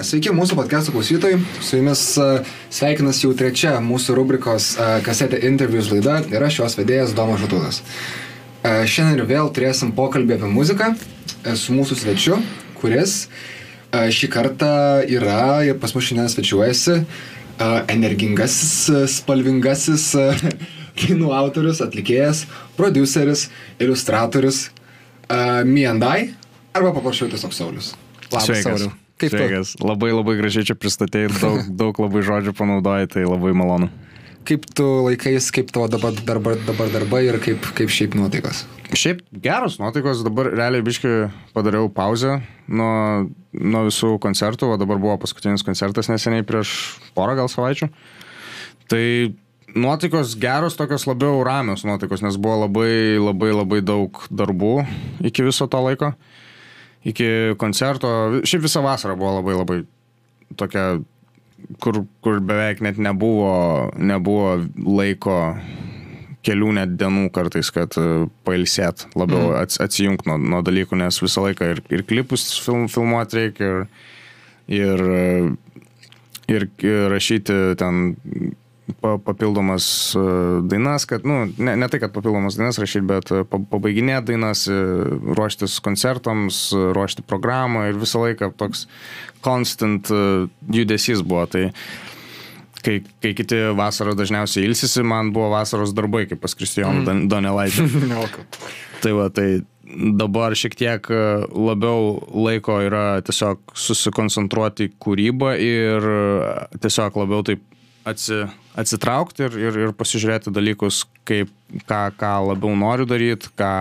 Sveiki mūsų podcast'o klausytojai, su jumis sveikinas jau trečia mūsų rubrikos kasetė intervijus laida ir aš jos vedėjas Domas Žutulas. Uh, šiandien ir vėl turėsim pokalbį apie muziką su mūsų svečiu, kuris šį kartą yra ir pas mus šiandien svečiuojasi energingasis, spalvingasis kinų autorius, atlikėjas, produceris, iliustratorius Miendai arba paprašiau tiesiog Saulis. Labas, Sveikas. Kaip Sveikas. Tu? Labai labai gražiai čia pristatėjai, daug, daug labai žodžių panaudojai, tai labai malonu. Kaip tu laikais, kaip tavo dabar, dabar, dabar darbai ir kaip, kaip šiaip nuotaikos? Šiaip geros nuotaikos, dabar realiai biškai padariau pauzę nuo, nuo visų koncertų, o dabar buvo paskutinis koncertas neseniai prieš porą gal savaičių. Tai nuotaikos geros, tokios labiau ramios nuotaikos, nes buvo labai labai labai daug darbų iki viso to laiko iki koncerto. Šiaip visą vasarą buvo labai labai tokia, kur, kur beveik net nebuvo, nebuvo laiko kelių net dienų kartais, kad e, pailsėt, labiau mm. atsijungti nuo, nuo dalykų, nes visą laiką ir, ir klipus film, filmuoti reikia, ir, ir, ir, ir rašyti ten papildomas e, dainas, kad, nu, ne, ne tai, kad papildomas dainas rašyti, bet e, pabaiginėti dainas, e, ruoštis koncertams, ruošti programą ir visą laiką toks constant judesys buvo. Tai kai, kai kiti vasarą dažniausiai ilsisi, man buvo vasaros darbai, kaip pas Kristijoną mm. Donelaitį. tai va, tai dabar šiek tiek labiau laiko yra tiesiog susikoncentruoti kūrybą ir tiesiog labiau taip atsi, atsitraukti ir, ir, ir pasižiūrėti dalykus, kaip, ką, ką labiau noriu daryti, ką,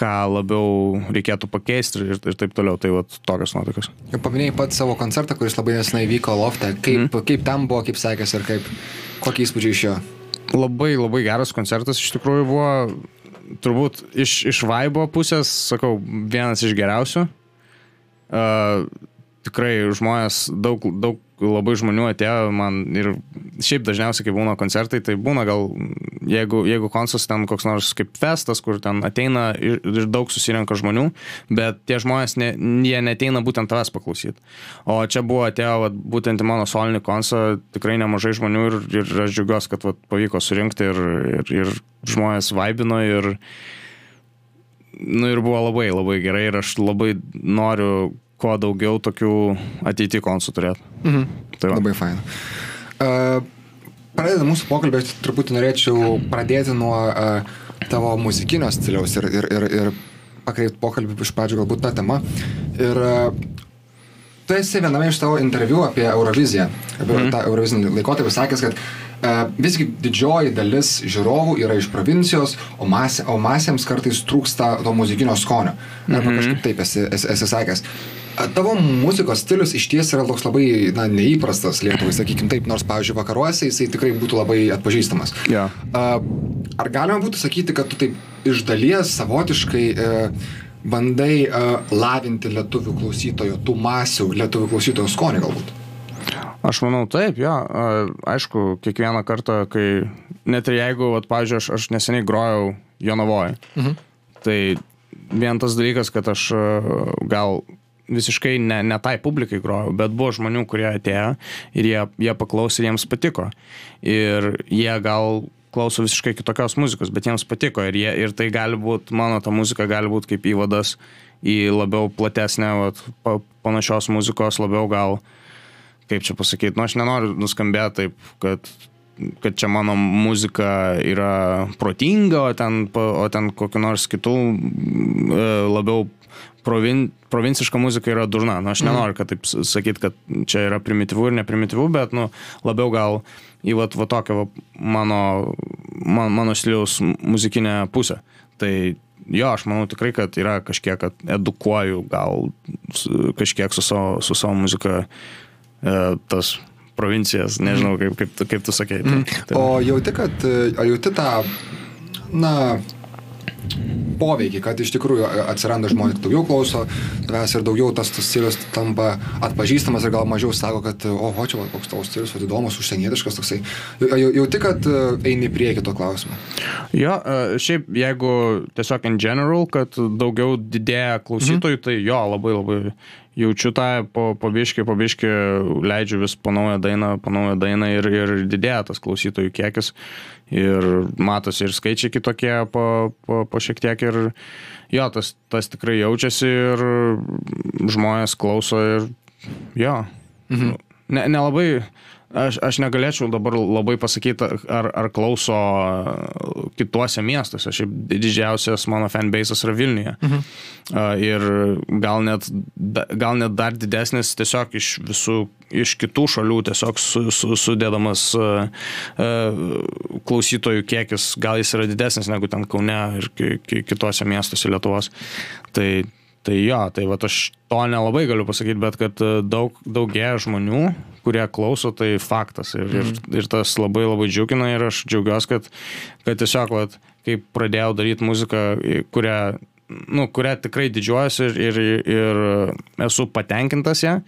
ką labiau reikėtų pakeisti ir, ir taip toliau. Tai va tokios nuotaikos. Jau paminėjai pat savo koncertą, kuris labai nesenai vyko Lofte. Kaip, mm. kaip tam buvo, kaip sekėsi ir kaip, kokie įspūdžiai iš jo? Labai, labai geras koncertas iš tikrųjų buvo, turbūt iš, iš Vaibo pusės, sakau, vienas iš geriausių. Uh, tikrai žmonės daug, daug labai žmonių atėjo man ir šiaip dažniausiai, kai būna koncertai, tai būna gal, jeigu, jeigu koncertas ten koks nors kaip festas, kur ten ateina ir, ir daug susirenka žmonių, bet tie žmonės, ne, jie neteina būtent tavęs paklausyti. O čia buvo atėjo vat, būtent į mano solinį koncertą tikrai nemažai žmonių ir, ir aš džiaugiuosi, kad vat, pavyko surinkti ir, ir, ir žmonės vaibino ir, nu, ir buvo labai labai gerai ir aš labai noriu kuo daugiau tokių ateity konsų turėti. Mhm. Tai va. Labai faina. Uh, Pradedant mūsų pokalbį, truputį norėčiau pradėti nuo uh, tavo muzikinio stiliaus ir, ir, ir, ir pakreipti pokalbį iš pradžių galbūt tą temą. Ir uh, tu esi viename iš tavo interviu apie Euroviziją, apie mm. tą Eurovizinį laikotarpį sakęs, kad uh, visgi didžioji dalis žiūrovų yra iš provincijos, o, masė, o masėms kartais trūksta to muzikinio skonio. Arba mm -hmm. kažkaip taip esi, esi, esi sakęs. Tavo muzikos stilius iš ties yra toks labai na, neįprastas Lietuvai, sakykim taip, nors, pavyzdžiui, vakaruose jisai tikrai būtų labai atpažįstamas. Yeah. Ar galima būtų sakyti, kad tu taip iš dalies savotiškai e, bandai e, lavinti lietuvių klausytojo, tų masių lietuvių klausytojo skonį galbūt? Aš manau taip, jo. Aišku, kiekvieną kartą, kai net ir jeigu, vat, pavyzdžiui, aš, aš neseniai grojau Jonavoje, mhm. tai vien tas dalykas, kad aš gal visiškai ne, ne tai publikai grojau, bet buvo žmonių, kurie atėjo ir jie, jie paklausė jiems patiko. Ir jie gal klauso visiškai kitokios muzikos, bet jiems patiko ir, jie, ir tai gali būti, mano ta muzika gali būti kaip įvadas į labiau platesnę, vat, pa, panašios muzikos, labiau gal, kaip čia pasakyti, nu aš nenoriu nuskambėti taip, kad kad čia mano muzika yra protinga, o ten, o ten kokiu nors kitų e, labiau provin, provinciška muzika yra durna. Nu, aš mhm. nenoriu, kad taip sakyt, kad čia yra primityvu ir neprimityvu, bet nu, labiau gal į va, va tokią va, mano, man, mano stiliaus muzikinę pusę. Tai jo, aš manau tikrai, kad yra kažkiek, kad edukuoju gal kažkiek su savo, su savo muzika e, tas provincijas, nežinau, kaip, kaip, kaip tu sakei. Mm. Tai, o jauti, kad, ar jauti tą, na, poveikį, kad iš tikrųjų atsiranda žmonės, daugiau klauso tavęs ir daugiau tas, tas stilius tampa atpažįstamas ir gal mažiau sako, kad, oho, čia va, koks tavo stilius, va, įdomus, užsienietiškas toksai. Jau, jau tik, kad e, eini prieki to klausimo. Jo, e, šiaip jeigu tiesiog in general, kad daugiau didėja klausytojų, mhm. tai jo, labai labai jaučiu tą po, po biškį, po biškį leidžiu vis po naują dainą, po naują dainą ir, ir didėja tas klausytojų kiekis. Ir matosi ir skaičiai kitokie po, po, po šiek tiek ir jo, tas, tas tikrai jaučiasi ir žmonės klauso ir jo. Mhm. Ne, nelabai, Aš, aš negalėčiau dabar labai pasakyti, ar, ar klauso kituose miestuose. Šiaip didžiausias mano fanbase'as yra Vilniuje. Mhm. Ir gal net, gal net dar didesnis tiesiog iš visų, iš kitų šalių tiesiog su, su, sudėdamas klausytojų kiekis, gal jis yra didesnis negu ten Kaune ir kituose miestuose Lietuvos. Tai Tai jo, tai va aš to nelabai galiu pasakyti, bet kad daug, daugėja žmonių, kurie klauso, tai faktas. Ir, mm. ir, mhm. ir tas labai labai džiugina ir aš džiaugiuosi, kad, kad tiesiog, vat, kai pradėjau daryti muziką, kurią, nu, kurią tikrai didžiuojuosi ir, ir, ir esu patenkintas ją,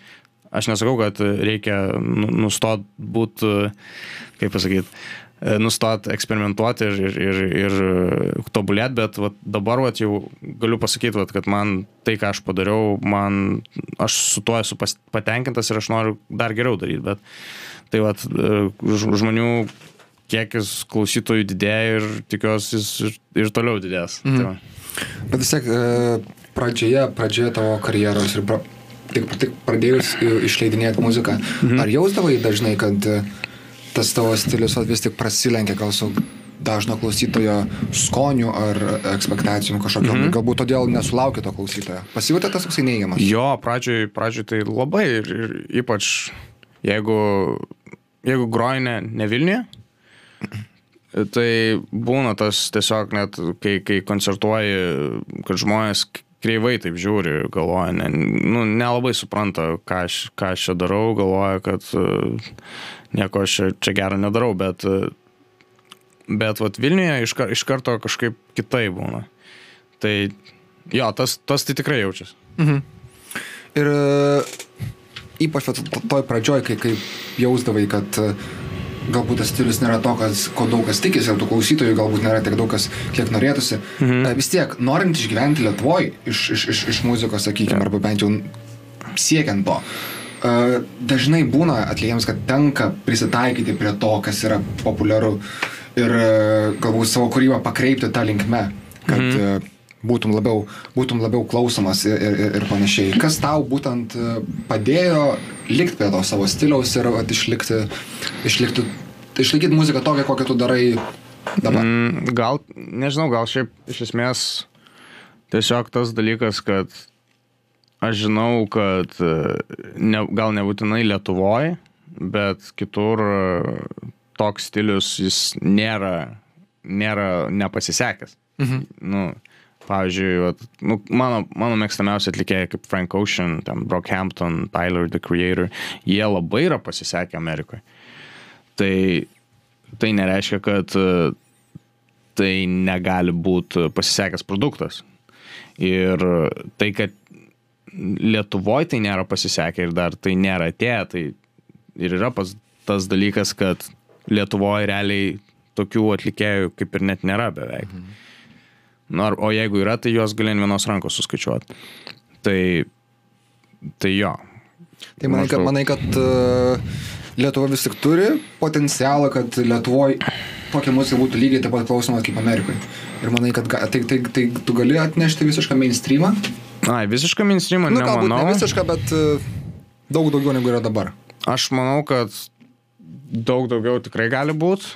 aš nesakau, kad reikia nu, nustot būti, kaip pasakyti, nustot eksperimentuoti ir, ir, ir, ir tobulėti, bet vat, dabar vat, jau galiu pasakyti, vat, kad man tai, ką aš padariau, man, aš su tuo esu patenkintas ir aš noriu dar geriau daryti, bet tai vat, e, žmonių kiekis klausytojų didėja ir tikiuosi jis ir, ir toliau didės. Mm. Tai bet vis tiek e, pradžioje, pradžioje tavo karjeros ir pra, tik, tik pradėjus išleidinėti muziką, mm. ar jausdavai dažnai, kad tas tavo stilius vis tik prasilenkia gal su dažno klausytojo skoniu ar ekspektacijom kažkokiam. Mm -hmm. Galbūt todėl nesulaukė to klausytojo. Pasijutė tas toksai neigiamas? Jo, pradžioj, pradžioj tai labai ir, ir ypač jeigu, jeigu groji ne, ne Vilniuje, tai būna tas tiesiog net, kai, kai koncertuoji, kad žmonės kreivai taip žiūri, galvoja, ne, nu, nelabai supranta, ką aš, ką aš čia darau, galvoja, kad nieko aš čia, čia gero nedarau, bet, bet vat, Vilniuje iš, iš karto kažkaip kitai būna. Tai jo, tas, tas tai tikrai jaučiasi. Mhm. Ir ypač toj pradžioj, kai, kai jausdavai, kad galbūt tas stilius nėra to, kas, ko daug kas tikisi, ir tų klausytojų galbūt nėra tiek daug, kas, kiek norėtųsi. Mhm. Vis tiek, norint išgyventi Lietuvoje iš, iš, iš, iš muzikos, sakykime, arba bent jau siekiant to, dažnai būna atlikėjams, kad tenka prisitaikyti prie to, kas yra populiaru ir galbūt savo kūrybą pakreipti tą linkmę, kad mm. būtum, labiau, būtum labiau klausomas ir, ir, ir panašiai. Kas tau būtent padėjo likti prie to savo stiliaus ir at, išlikti, išlikti, išlaikyti muziką tokią, kokią tu darai dabar? Mm, gal, nežinau, gal šiaip iš esmės tiesiog tas dalykas, kad Aš žinau, kad e, ne, gal nebūtinai Lietuvoje, bet kitur e, toks stilius jis nėra, nėra nepasisekęs. Mhm. Nu, pavyzdžiui, vat, nu, mano, mano mėgstamiausi atlikėjai kaip Frank Ocean, ten Brockhampton, Tyler, The Creator, jie labai yra pasisekę Amerikoje. Tai, tai nereiškia, kad e, tai negali būti pasisekęs produktas. Ir tai, kad Lietuvoje tai nėra pasisekę ir dar tai nėra atėję, tai ir yra pas tas dalykas, kad Lietuvoje realiai tokių atlikėjų kaip ir net nėra beveik. Mhm. Nu, o jeigu yra, tai juos gali vienos rankos suskaičiuoti. Tai, tai jo. Tai manai, kad, manai, kad uh, Lietuva vis tik turi potencialą, kad Lietuvoje tokia muzika būtų lygiai taip pat klausoma kaip Amerikoje. Ir manai, kad tai, tai, tai tu gali atnešti visišką mainstreamą? Ai, visišką mainstreamą nu, nemanau. Ne visišką, bet e, daug daugiau negu yra dabar. Aš manau, kad daug daugiau tikrai gali būti,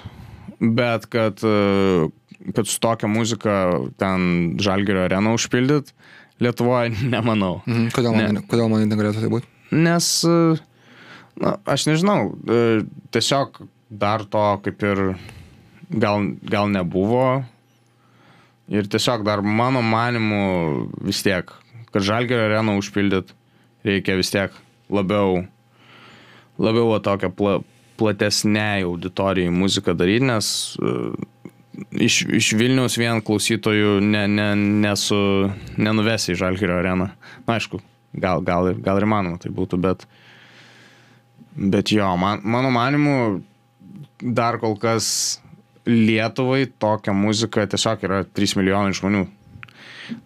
bet kad, e, kad su tokia muzika ten Žalgerio areną užpildyt, Lietuvoje nemanau. Mhm. Kodėl, man, ne. kodėl man negalėtų tai būti? Nes, e, na, aš nežinau, tiesiog dar to kaip ir gal, gal nebuvo. Ir tiesiog dar mano manimu vis tiek kad žalgerio areną užpildyt, reikia vis tiek labiau, labiau tokią pla, platesnei auditorijai muziką daryti, nes uh, iš, iš Vilnius vien klausytojų ne, ne, nesu, nenuvesi į žalgerio areną. Na, aišku, gal, gal, gal ir manoma tai būtų, bet, bet jo, man, mano manimu, dar kol kas Lietuvai tokia muzika tiesiog yra 3 milijonai žmonių.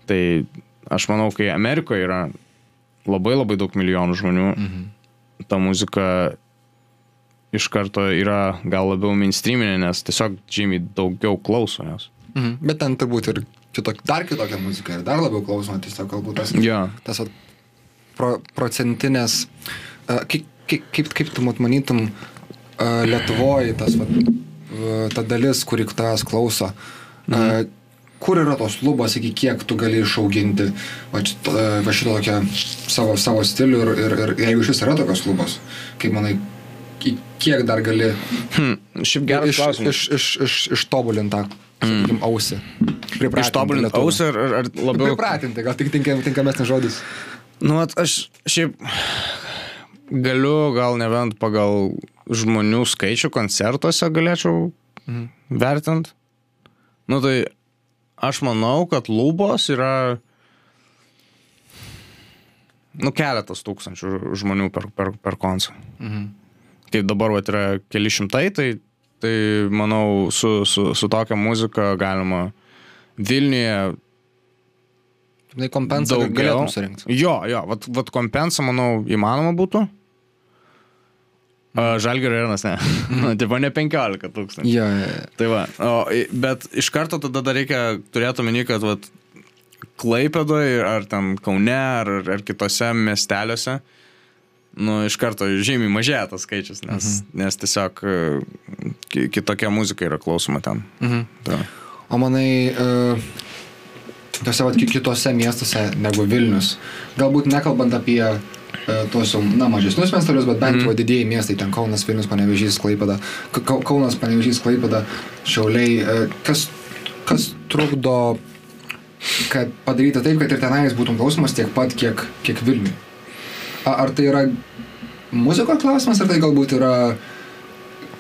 Tai aš manau, kai Amerikoje yra labai labai daug milijonų žmonių, mhm. ta muzika iš karto yra gal labiau mainstreaminė, nes tiesiog žymiai daugiau klauso jos. Mhm. Bet ten turbūt ir kitok, dar kitokia muzika ir dar labiau klausoma, tiesiog galbūt tas, Ja. tas pro, procentinės, uh, kaip, kaip, kaip, kaip tu manytum, uh, Lietuvoje tas, vat, uh, ta dalis, kuri tavęs klauso, uh, kur yra tos lubos, iki kiek tu gali išauginti va, šitą, va šitą tokią savo, savo stilių ir, ir, ir jeigu šis yra tokios lubos, kaip manai, ki- kiek dar gali Hmm. Šiaip geras iš, iš, iš, iš, ištobulintą, sakykime, ausį. Pripratinti Ištobulinti ausį ar, ar, labiau... Pripratinti, gal tik tinkam, tinkamesnis žodis. Nu, at, aš šiaip galiu gal nebent pagal žmonių skaičių koncertuose galėčiau mhm. vertinti. Nu tai aš manau, kad lubos yra nu keletas tūkstančių žmonių per, per, per koncą. Mhm. Kaip dabar vat, yra keli šimtai, tai, tai manau su, su, su tokia muzika galima Vilniuje Tai kompensą daugiau. galėtum surinkti. Jo, jo, vat, vat kompensą, manau, įmanoma būtų. Uh, Žalgirio arenas, ne. Nu, Tipo ne 15 tūkstančių. Jo, jo, jo. Tai va, o, bet iš karto tada dar reikia turėti omeny, kad vat, Klaipėdoje ar ten Kaune ar, ar kitose miesteliuose, nu, iš karto žymiai mažėja tas skaičius, nes, mhm. nes tiesiog e, ki- kitokia muzika yra klausoma ten. Mhm. Tai. O manai, uh, tose ki- kitose miestuose negu Vilnius, galbūt nekalbant apie uh, tuos jau, na, mažesnius miestelius, bet bent jau mm. didieji miestai, ten Kaunas, Vilnius, Panevežys, Kau- Kaunas, Panevežys, Klaipėda, Šiauliai, uh, kas, kas trukdo, kad padaryti taip, kad ir tenais būtum klausomas tiek pat, kiek, kiek Vilniui? Ar tai yra muzikos klausimas, ar tai galbūt yra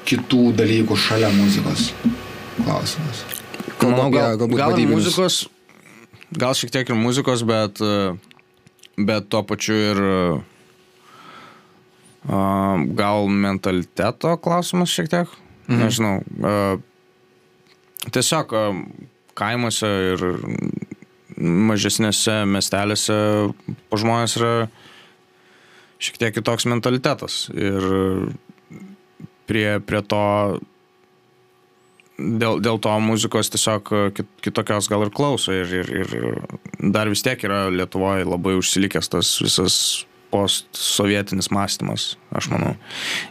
kitų dalykų šalia muzikos klausimas? Kalbu Manau, apie gal, galbūt gal muzikos, gal šiek tiek ir muzikos, bet, e, bet tuo pačiu ir a, gal mentaliteto klausimas šiek tiek. Mhm. Nežinau. a, Tiesiog a, kaimuose ir mažesnėse miestelėse žmonės yra šiek tiek kitoks mentalitetas. Ir prie, prie to dėl, dėl to muzikos tiesiog e, kit, kitokios gal ir klauso ir, ir, ir dar vis tiek yra Lietuvoje labai užsilikęs tas visas postsovietinis mąstymas, aš manau.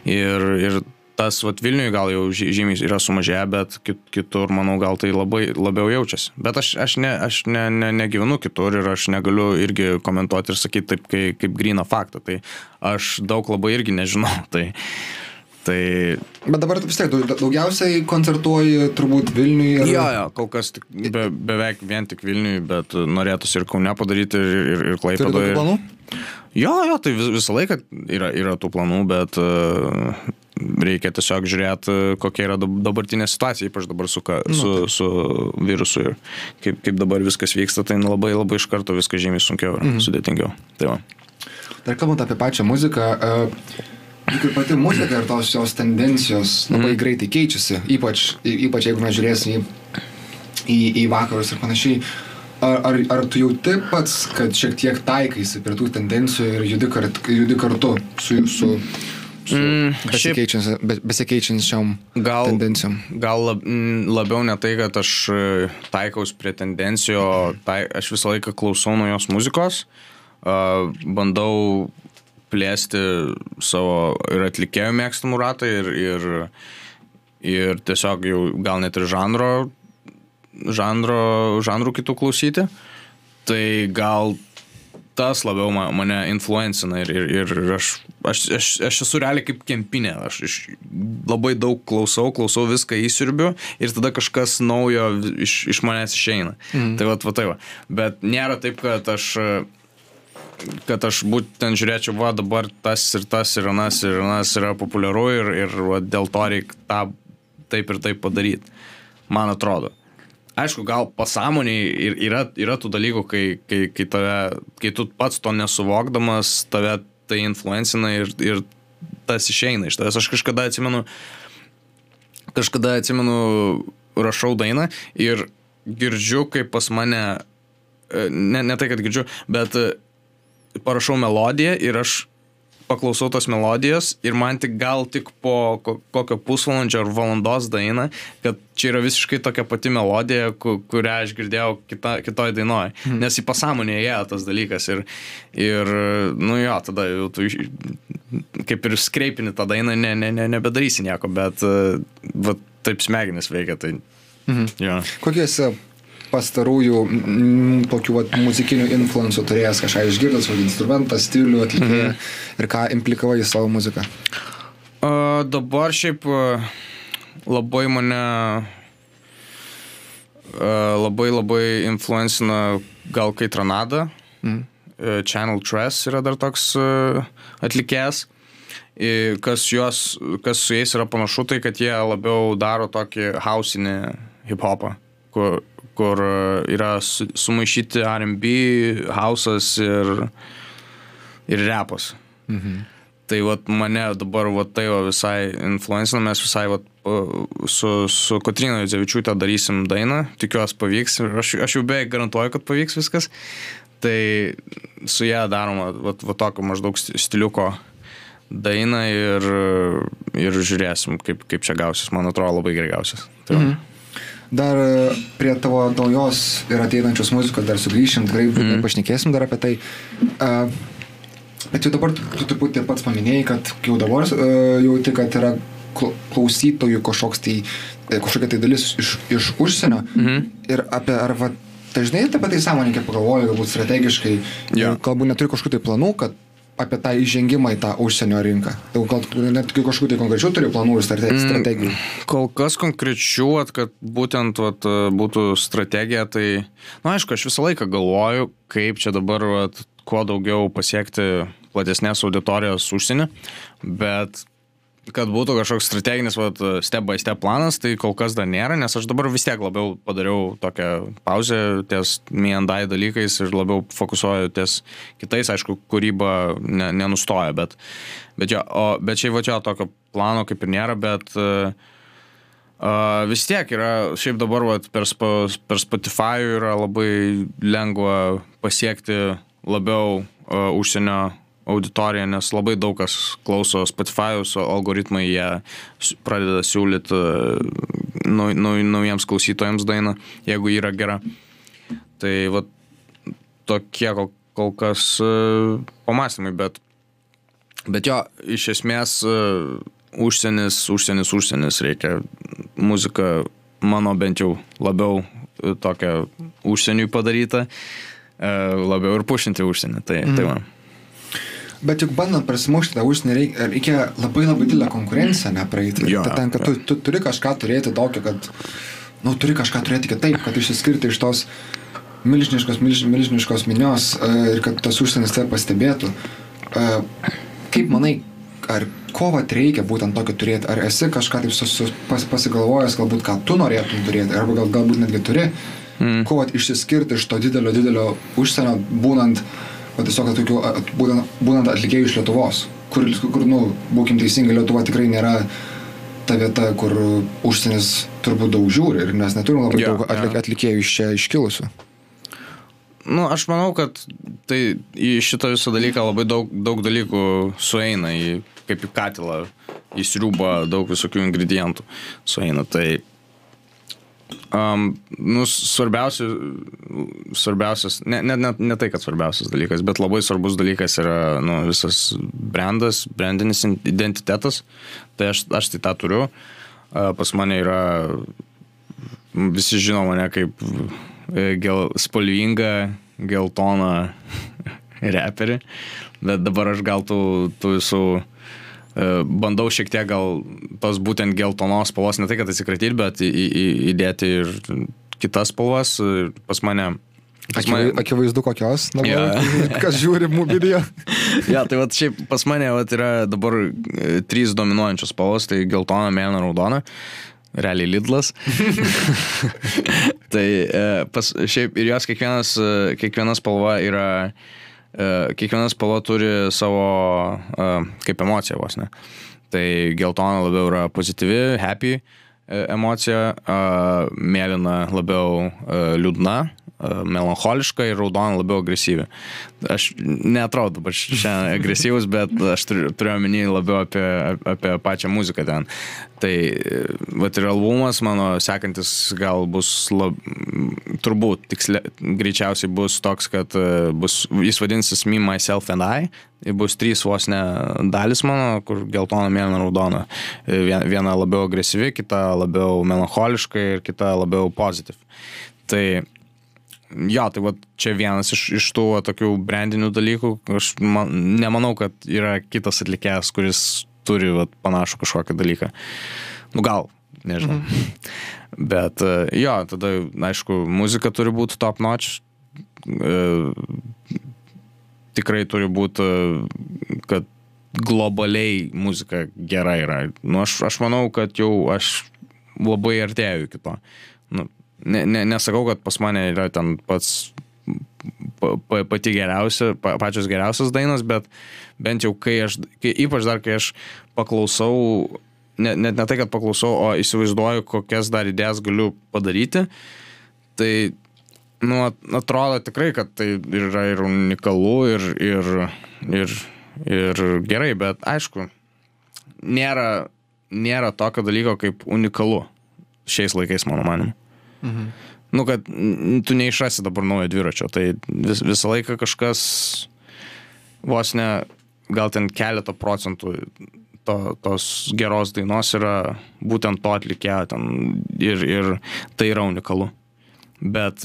Ir, ir tas vat, Vilniuje gal jau žy- žymiai yra sumažėję, bet kit, kitur, manau, gal tai labai labiau jaučiasi. Bet aš, aš, ne, aš ne, ne, negyvenu kitur ir aš negaliu irgi komentuoti ir sakyti taip, kaip, kaip grina faktą. Tai aš daug labai irgi nežinau. Tai, tai Bet dabar vis tiek dau- daugiausiai koncertuoji turbūt Vilniui ir... Jo, jo, kol kas tik, be, beveik vien tik Vilniui, bet norėtųsi ir Kaune padaryti, ir, ir, ir Turi Klaipėdoje. tokių planų? Jo, jo, tai vis, visą laiką yra, yra tų planų, bet uh, reikia tiesiog žiūrėti, kokia yra dab- dabartinė situacija, ypač dabar su, ka, su, su virusu ir kaip, kaip dabar viskas vyksta, tai labai labai iš karto viskas žymiai sunkiau ir mhm. sudėtingiau. Tai va. Dar kalbant apie pačią muziką, uh, juk ir pati muzika ir tos jos tendencijos labai mm. greitai keičiasi, ypač, ypač jeigu mes žiūrėsime į, į, į vakarus ir panašiai. Ar, ar, ar tu jauti pats, kad šiek tiek taikaisi prie tų tendencijų ir judi, kart, judi kartu su, su Mm, besikeičiančiam, be, besikeičiančiam Gal, tendencijom? gal lab, m, labiau ne tai, kad aš e, taikaus prie tendencijų, tai, aš visą laiką klausau naujos muzikos, uh, bandau plėsti savo ir atlikėjų mėgstamų ratą ir, ir, ir tiesiog jau gal net ir žanro, žanro, žanrų kitų klausyti. Tai gal tas labiau ma- mane influencina ir, ir, ir aš, aš, aš, aš esu realiai kaip kempinė, aš iš, labai daug klausau, klausau viską įsirbiu ir tada kažkas naujo iš, iš manęs išeina. Mm. Tai va, va tai va. Bet nėra taip, kad aš kad aš būtent žiūrėčiau, va dabar tas ir tas ir anas ir anas yra populiaru ir, ir va, dėl to reikia tą taip ir taip padaryti. Man atrodo. Aišku, gal pasąmoniai yra, yra tų dalykų, kai, kai, kai, tave, kai tu pats to nesuvokdamas, tave tai influencina ir, ir tas išeina iš tavęs. Aš kažkada atsimenu, kažkada atsimenu, rašau dainą ir girdžiu, kaip pas mane, e, ne, ne tai, kad girdžiu, bet e, parašau melodiją ir aš paklausau tos melodijos ir man tik gal tik po ko- kokio pusvalandžio ar valandos dainą, kad čia yra visiškai tokia pati melodija, ku- kurią aš girdėjau kita, kitoj dainoje. Mhm. Nes į pasąmonę įėjo tas dalykas ir, ir, nu jo, tada jau tu kaip ir skreipini tą dainą, ne, ne, ne, nebedarysi nieko, bet va, taip smegenis veikia. Tai, Mhm. jo. Kokie esi pastarųjų mm, tokių vat, muzikinių influencų turėjęs kažką išgirdęs, kokį instrumentą, stilių, atlikėją Mhm. ir ką implikavai į savo muziką? Uh, dabar šiaip uh, labai mane uh, labai labai influencina gal kai Tranada. Mhm. Uh, Channel Tress yra dar toks uh, atlikėjas. I, Kas, juos, kas su jais yra panašu, tai kad jie labiau daro tokį hausinį hip-hopą, kur, kur uh, yra su, sumaišyti RB, hausas ir, ir repas. Mhm. Tai vat mane dabar vat tai va visai influencina, mes visai vat pa- su, su Kotrina Dzevičiūtė darysim dainą, tikiuosi pavyks, ir aš, aš jau beveik garantuoju, kad pavyks viskas. Tai su ją daroma vat, vat tokio maždaug sti- stiliuko dainą ir, ir žiūrėsim, kaip, kaip čia gausis, man atrodo labai gerai gausis. Tai. Mhm. Dar e, prie tavo naujos ir ateinančios muzikos dar sugrįšim, tikrai mm. pašnekėsim dar apie tai. Uh, bet jau dabar tu, ir pats paminėjai, kad jau dabar uh, jauti, kad yra kl- klausytojų kažkoks tai, kažkokia tai dalis iš, iš užsienio. Mhm. Ir apie, ar va, dažnai apie tai sąmoninkai pagalvoju, galbūt strategiškai, ir galbūt neturi kažkokių tai planų, kad apie tą įžengimą į tą užsienio rinką. Gal net kažkokių tai konkrečių turi planų ir Mm. strategijų. Kol kas konkrečių, kad būtent vat, būtų strategija, tai, na, aišku, aš visą laiką galvoju, kaip čia dabar vat, kuo daugiau pasiekti platesnės auditorijos užsienį, bet kad būtų kažkoks strateginis vat, step by step planas, tai kol kas dar nėra, nes aš dabar vis tiek labiau padariau tokią pauzę ties miendai dalykais ir labiau fokusuoju ties kitais, aišku, kūryba ne, nenustoja, bet, bet, jo, o, bet šiaip va čia tokio plano kaip ir nėra, bet uh, Uh, vis tiek yra, šiaip dabar vat, per, spa, per Spotify yra labai lengva pasiekti labiau uh, užsienio auditoriją, nes labai daug kas klauso Spotify, o algoritmai jie pradeda siūlyti uh, nau, nau, naujiems klausytojams dainą, jeigu yra gera. Tai vat, tokie kol, kol kas uh, pamastymai, bet, bet jo, iš esmės uh, užsienis, užsienis, užsienis reikia muzika mano bent jau labiau e, tokia užsieniui padaryta, e, labiau ir pušinti užsienį. Tai, mm. tai man. Bet juk bandant prasimušti tą užsienį reikia, reikia labai labai didelę konkurenciją nepraeiti. Jo, Ta- Ten, kad tu, tu turi kažką turėti tokio, kad, nu, turi kažką turėti kitaip, kad išsiskirti iš tos milžiniškos, milž, milžiniškos minios e, ir kad tas užsienis tave pastebėtų. E, Kaip manai, ar ko vat reikia būtent tokio turėti? Ar esi kažką taip sus, sus, pas, pasigalvojęs, galbūt ką tu norėtum turėti, arba gal, galbūt netgi turi, mm. ko vat išsiskirti iš to didelio, didelio užsienio, būnant, va, tiesiog tokiu, a- būnant, būnant atlikėjų iš Lietuvos, kur, kur, nu, būkim teisingai, Lietuva tikrai nėra ta vieta, kur užsienis turbūt daug žiūri ir mes neturim labai Jo, daug atlik, jo. atlikėjų iš čia iškilusių. Nu, aš manau, kad tai į šitą visą dalyką labai daug, daug dalykų sueina, į, kaip į katilą, į sriubą daug visokių ingredientų sueina. Tai um, nu, svarbiausia, svarbiausias, ne, ne, ne, ne tai, kad svarbiausias dalykas, bet labai svarbus dalykas yra nu, visas brandas, brandinis identitetas. Tai aš, aš tai tą turiu. Uh, Pas mane yra visi žino mane kaip e, gel, spalvingą, geltoną reperį, bet dabar aš gal tų, tų visų bandau šiek tiek gal tos būtent geltonos spalvos, ne tai kad atsikratyti, bet į, į, įdėti ir kitas spalvas. Ir Pas mane. Pas Akivai, akivaizdu kokios, dabar, Jo. kas žiūri video. ja, tai vat šiaip pas mane vat yra dabar e, trys dominuojančios spalvos, tai geltona, mėlyna, raudona. Realiai Lidlas. tai e, pas, šiaip ir jos kiekvienas, e, kiekviena spalva yra, e, kiekviena spalva turi savo e, kaip emocija vos ne. Tai geltona labiau yra pozityvi, happy e, emocija, e, mėlyna labiau e, liūdna, melancholiška ir raudona labiau agresyvi. Aš netrodo dabar šiandien agresyvus, bet aš turiu, turiu omeny labiau apie, apie pačią muziką ten. Tai, va ir albumas mano sekantis gal bus, lab, turbūt, tiksliai, greičiausiai bus toks, kad e, bus, jis vadinsis Me, Myself and I. Bus trys vos ne dalis mano, kur geltona, mėlyna, raudona. E, viena labiau agresyvi, kita labiau melancholiška ir kita labiau pozityvi. Tai jo, tai va čia vienas iš, iš tų va, tokių brandinių dalykų. Aš man, nemanau, kad yra kitas atlikėjas, kuris turi va, panašų kažkokį dalyką. Nu gal, nežinau. Mhm. Bet e, jo, tada, aišku, muzika turi būti top notch. E, tikrai turi būti, e, kad globaliai muzika gera yra. Nu, aš, aš manau, kad jau aš labai artėjau iki to. Nu, ne, ne, nesakau, kad pas mane yra ten pats pa, pa, pati geriausia, pa, pačios geriausios dainos, bet bent jau kai aš, kai, ypač dar kai aš paklausau, net ne, ne tai, kad paklausau, o įsivaizduoju, kokias dar idėjas galiu padaryti, tai, nu, atrodo tikrai, kad tai yra ir unikalu, ir, ir, ir, ir gerai, bet aišku, nėra, nėra tokio dalyko kaip unikalu šiais laikais, mano manimu. Mhm. Nu, kad tu neišrasi dabar naujo dviračio, tai vis, visą laiką kažkas vos ne, gal ten keletą procentų to, tos geros dainos yra būtent to atlikėjo ten ir, ir tai yra unikalu. Bet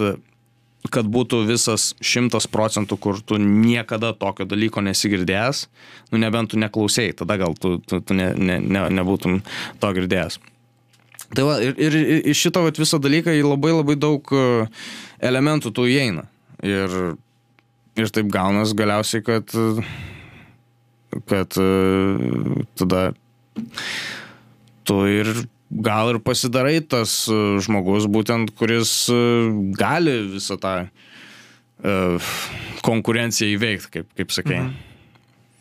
kad būtų visas šimtas procentų, kur tu niekada tokio dalyko nesigirdėjęs, nu nebent tu neklausėjai, tada gal tu, tu, tu ne, ne, ne, nebūtum to girdėjęs. Tai va, ir, ir, iš šito vat, viso dalyką labai labai daug e, elementų tų įeina. Ir, ir taip gaunas galiausiai, kad, kad e, tada tu ir gal ir pasidarai tas e, žmogus, būtent kuris gali visą tą konkurenciją įveikti, kaip, kaip sakei. Mhm.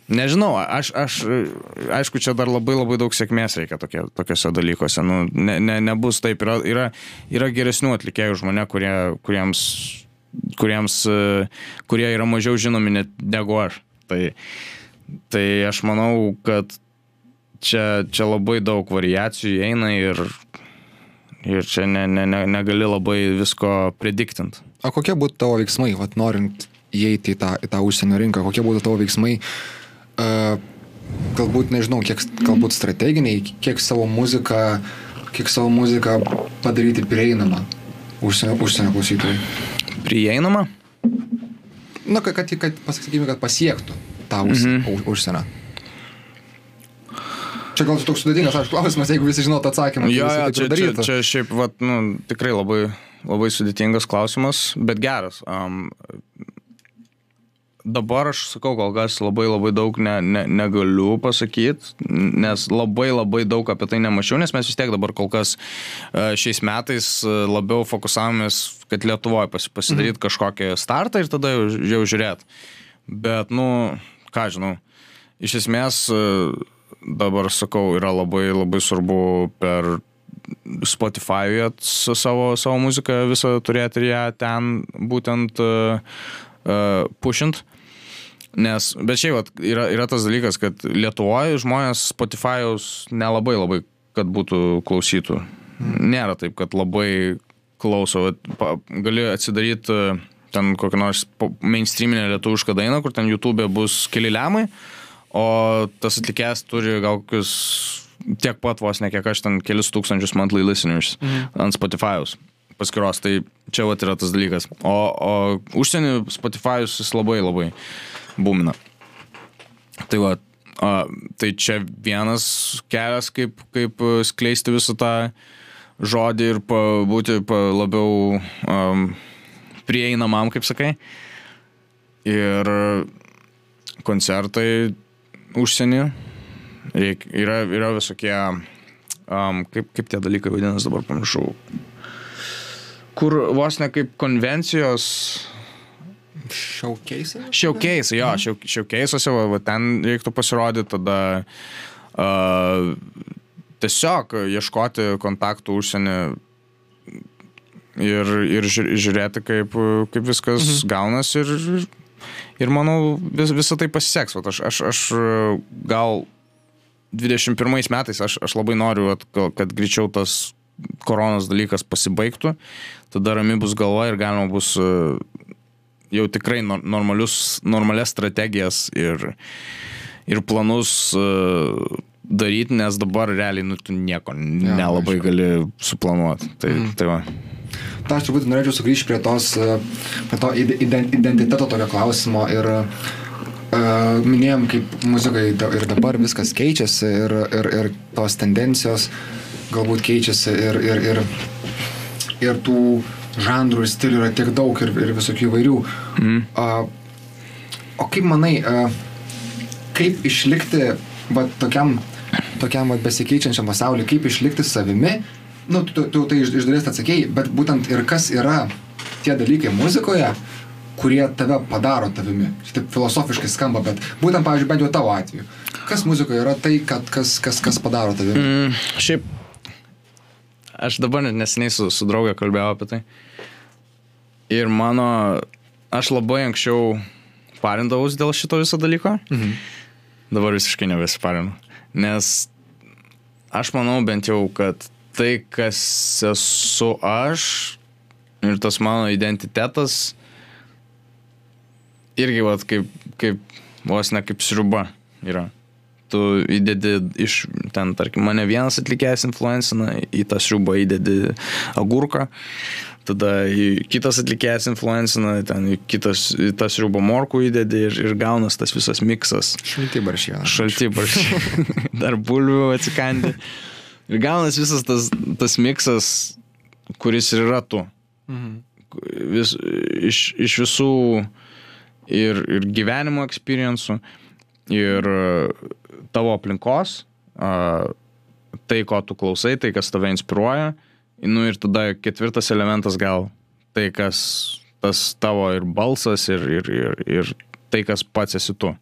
Nežinau, aš, aš, aišku, čia dar labai labai daug sėkmės reikia tokie, tokiuose dalykuose. Nu, ne, ne, nebus taip. Yra, yra, yra geresnių atlikėjų už mane, kurie, kuriems, kuriems, kurie yra mažiau žinomi net negu aš. Tai, tai aš manau, kad čia, čia labai daug variacijų eina ir, ir čia ne, ne, ne, negali labai visko prediktint. O kokie būtų tavo veiksmai, vat, norint įeiti į tą, į tą užsienio rinką, kokie būtų tavo veiksmai? Galbūt, nežinau, kiek galbūt strateginiai, kiek savo muziką, kiek savo muziką padaryti prieinamą užsienio, užsienio klausytojai. Prieinamą? Na, kad, kad, kad pasakykime, kad pasiektų tą už, -hmm. užsienio. Čia gal toks sudėtingas, aš klausimas, jeigu visi žinotų atsakymą. Jo, jo, čia, čia, čia šiaip, vat, nu, tikrai labai, labai sudėtingas klausimas, bet geras. Um, dabar aš sakau, kol kas labai labai daug ne, ne, negaliu pasakyti, nes labai labai daug apie tai nemačiau, nes mes vis tiek dabar kol kas e, šiais metais e, labiau fokusavomės, kad Lietuvoje pas, pasidaryti mhm. kažkokį startą ir tada jau, jau žiūrėt. Bet, nu, ką žinau, iš esmės e, dabar sakau, yra labai labai svarbu per Spotify'e savo, savo muziką visą turėti ir ją ten būtent uh, uh, pušint. Nes, bet šiaip vat, yra, yra tas dalykas, kad Lietuvoje žmonės Spotify'aus nelabai labai, kad būtų klausytų. Nėra taip, kad labai klauso. Vat, pa, gali atsidaryti e, ten kokią nors mainstreaminę lietuvišką dainą, kur ten YouTube bus keli lemai, o tas atlikėjas turi gal kokius tiek pat vos ne kiek aš ten kelius tūkstančius monthly listeners mhm. ant Spotify'aus paskiros. Tai čia vat yra tas dalykas. O, o užsienį Spotify'us jis labai labai būmina. Tai va, a, tai čia vienas kelias, kaip, kaip skleisti visą tą žodį ir pa, būti pa, labiau um, prieinamam, kaip sakai. Ir koncertai užsienį. Reik, yra, yra visokie, um, kaip, kaip tie dalykai vadinasi, dabar pamiršau. Kur vos ne kaip konvencijos Šiaukeisai? Šiaukeisai, jo, šiau, šiaukeisuose, va, va, ten reiktų pasirodyti, tada uh, tiesiog ieškoti kontaktų užsienį ir, ir žiū- žiūrėti, kaip, kaip viskas mhm. gaunasi ir, ir, manau, vis, visą tai pasiseks. Vat aš, aš, aš gal 21 metais aš, aš labai noriu, vat, kad greičiau tas koronos dalykas pasibaigtų, tada rami bus galva ir galima bus e, jau tikrai nor- normalius, normalias strategijas ir, ir planus uh, daryti, nes dabar realiai nu, tu nieko ja, nelabai aišku. gali suplanuoti. Tai, mm. tai va. Ta aš turbūt norėčiau sugrįžti prie, tos, e, prie to ide- iden- identiteto tokio klausimo ir uh, minėjom, kaip muzikai ir dabar viskas keičiasi ir, ir, ir tos tendencijos galbūt keičiasi ir, ir, ir, ir tų žanrų ir stilių yra tiek daug ir, ir visokių įvairių. Mm. Uh, o kaip manai, uh, kaip išlikti va, tokiam, tokiam va, besikeičiančiam pasauliu, kaip išlikti savimi, nu, tu, tu tai iš, iš dalies atsakėjai, bet būtent ir kas yra tie dalykai muzikoje, kurie tave padaro tavimi. Taip filosofiškai skamba, bet būtent, pavyzdžiui, bent jau tavo atveju. Kas muzikoje yra tai, kad, kas, kas, kas padaro tavimi? Mm, šiaip, aš dabar neseniai su, su draugė kalbėjau apie tai. Ir mano, aš labai anksčiau parindavausi dėl šito viso dalyko. Mhm. Dabar visiškai nebesiparinu. Nes aš manau bent jau, kad tai, kas esu aš ir tas mano identitetas, irgi, vat, kaip, kaip vos ne kaip sriuba yra. Tu įdedi iš ten, tarkim, mane vienas atlikėjas influencina, į tą sriubą įdedi agurką, tada kitas atlikėjas influencina, ten kitas, į tą sriubą morkų įdedi ir, ir gaunas tas visas miksas. Šalti baršieną. Šalti barščiai. Dar bulvių atsikandi. Ir gaunas visas tas, tas miksas, kuris ir yra tu. Mhm. Vis, iš, iš visų ir, ir gyvenimo experiencų, ir tavo aplinkos, tai, ko tu klausai, tai, kas tave inspiruoja. Nu ir tada ketvirtas elementas gal tai, kas tas tavo ir balsas, ir, ir, ir, ir tai, kas pats esi tu.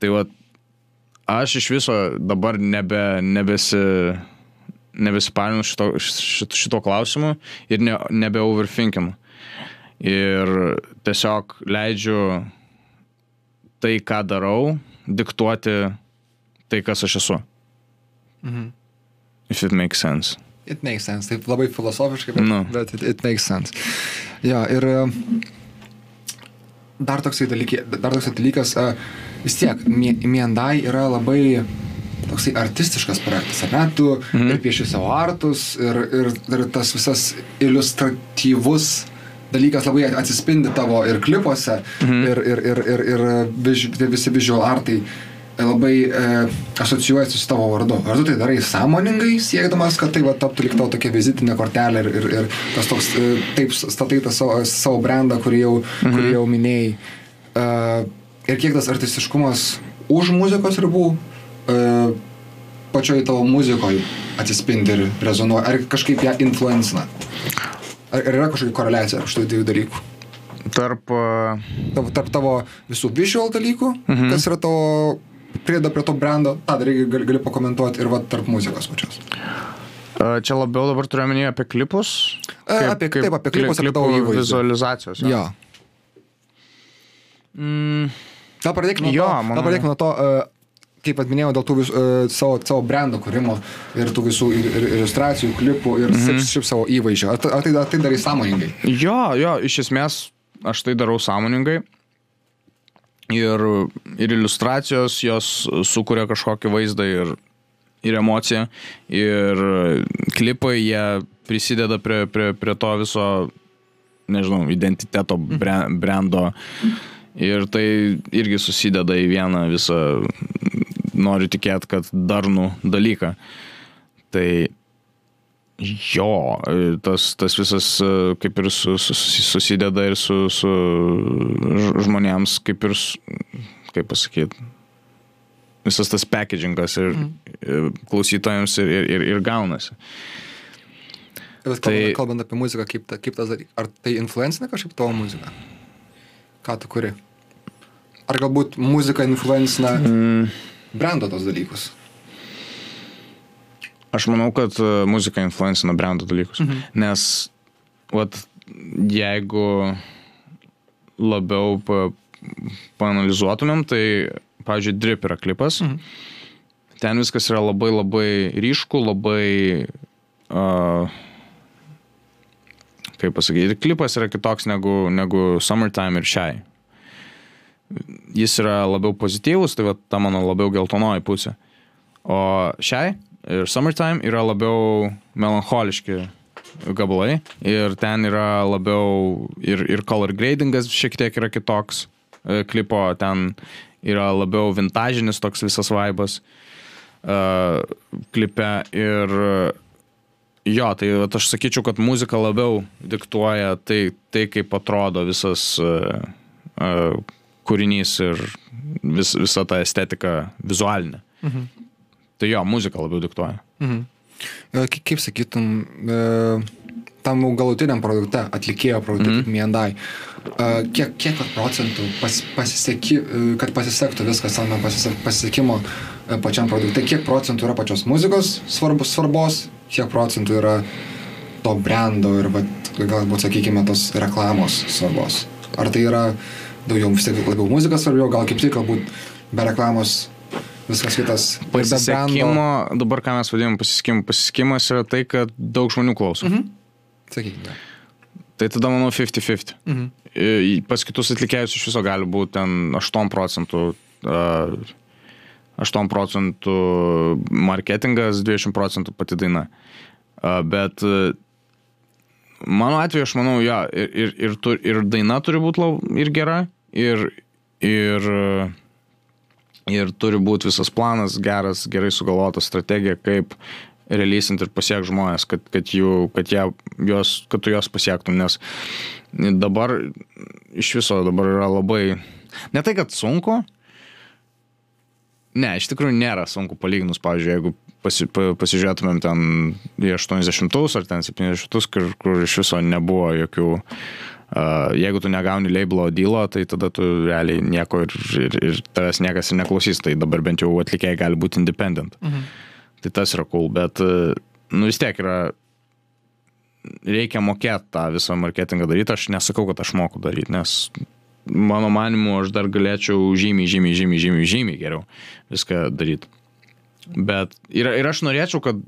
Tai va, aš iš viso dabar nebe, nebesi, nebesiparinu šito, šito, šito klausimu ir ne, nebe overthinkinu. Ir tiesiog leidžiu tai, ką darau, diktuoti tai, kas aš esu. Mhm. If it makes sense. It makes sense. Taip labai filosofiškai, bet, Nu. bet it, it makes sense. Jo, ir dar toksai, dalykė, dar toksai dalykas, e, vis tiek, Mi- Miendai yra labai toksai artistiškas projektas, ar ne? Tu mhm. ir pieši savo artus, ir, ir, ir tas visas iliustratyvus dalykas labai atsispindi tavo ir klipuose, mhm. ir, ir, ir, ir, ir viž, visi visual artai labai e, asocijuojasi su tavo vardu. Ar tu tai darai sąmoningai, siekdamas, kad tai va, taptų lik tau tokia vizitinė kortelė ir, ir, ir tas toks, e, taip statai tą savo, savo brandą, kurį jau, mhm. kurį jau minėjai. E, ir kiek tas artistiškumas už muzikos ribų e, pačioj tavo muzikoje atsispindi ir rezonuoja, ar kažkaip ją influencina. Ar, yra kažkokia koreliacija šitų dviejų dalykų? Tarp Tarp, tarp tavo visų visual dalykų, mhm. kas yra tavo prieda prie to brando, tą dar irgi gali, gali pakomentuoti ir va tarp muzikos pačios. čia labiau dabar turiu omeny apie klipus. E, apie- taip, apie klipus, apie klipų tavo įvaizdį. vizualizacijos. jo. Jo. Mm, Gal pradėkime nuo Jo, to, manau. gal pradėkime nuo to kaip atminėjau, dėl tų visų, uh, savo, savo brando kūrimo ir tų visų ir, ir, iliustracijų, klipų ir mhm. šiaip, šiaip savo įvaizdžio. Ar, ar, tai, ar tai darai sąmoningai? Jo, jo, iš esmės aš tai darau sąmoningai. Ir, ir iliustracijos jos sukuria kažkokį vaizdą ir, ir emociją. Ir klipai jie prisideda prie, prie, prie to viso, nežinau, identiteto, bre, brendo. Ir tai irgi susideda į vieną visą, noriu tikėti, kad darnų dalyką. Tai jo, tas, tas visas e, kaip ir su, su, susideda ir su, su žmonėms, kaip ir, kaip pasakyti, visas tas packagingas ir mm. klausytojams ir, ir, ir, ir gaunasi. Bet kalbant, Tai- tai... kalbant apie muziką, kaip, ta, kaip tas dalykas, ar tai influencina kažkaip tavo muziką? Ką tu kuri? Ar galbūt muzika influencina mm. Brando tos dalykus? Aš manau, kad e, muzika influencina brendo dalykus, mhm. nes vat, jeigu labiau pa, paanalizuotumėm, tai, pavyzdžiui, Drip yra klipas. Mhm. Ten viskas yra labai labai ryšku, labai, uh, kaip pasakyti, klipas yra kitoks negu, negu Summertime ir šiai. Jis yra labiau pozityvus, tai va ta mano labiau geltonoji pusė. O šiai ir Summertime yra labiau melancholiški gabalai ir ten yra labiau ir, ir color gradingas šiek tiek yra kitoks e, klipo, ten yra labiau vintažinis toks visas vaibas uh, klipe ir jo, tai aš sakyčiau, kad muzika labiau diktuoja tai, tai kaip atrodo visas uh, uh, kūrinys ir vis, visa ta estetika vizualinė. Mhm. Tai jo, muzika labiau diktuoja. Mhm. E, kaip sakytum, e, tam galutiniam produkte, atlikėjo produkte, mm -hmm. Miendai, e, kiek, kiek procentų pas, pasiseki, kad pasisektų viskas tame pasisekimo pačiam produkte, kiek procentų yra pačios muzikos svarbus, svarbos, kiek procentų yra to brendo ir vat, galbūt, sakykime, tos reklamos svarbos. Ar tai yra daugiau vis tiek labiau muzika svarbiau, gal kaip tik galbūt be reklamos viskas kitas. Pasisekimo, dabar ką mes vadinam pasisekimu, pasisekimas yra tai, kad daug žmonių klauso. Mhm. Sakykime. Tai tada manau 50-50. Mhm. Pas kitus atlikėjus iš viso gali būti ten 8 procentų. Uh, 8 procentų marketingas, 20 procentų pati daina. Uh, bet uh, mano atveju aš manau, ja, ir, ir, ir, ir daina turi būti ir gera, ir, ir ir turi būti visas planas geras, gerai sugalvota strategija, kaip releasinti ir pasiekti žmonės, kad, kad, jų, kad, jie, jos, kad tu juos pasiektum, nes dabar iš viso dabar yra labai, ne tai, kad sunku, ne, iš tikrųjų nėra sunku palyginus, pavyzdžiui, jeigu pasi, pasižiūrėtumėm ten į 80-us ar ten 70-us, kur, kur iš viso nebuvo jokių Uh, jeigu tu negauni labelo dylo, tai tada tu realiai nieko ir, ir, ir tavęs niekas ir neklausys, tai dabar bent jau atlikėjai gali būti independent. Mhm. Tai tas yra cool, bet uh, nu vis tiek yra, reikia mokėti tą visą marketingą daryti, aš nesakau, kad aš moku daryti, nes mano manimu aš dar galėčiau žymiai, žymiai, žymiai, žymiai, žymiai geriau viską daryti. Bet ir, ir aš norėčiau, kad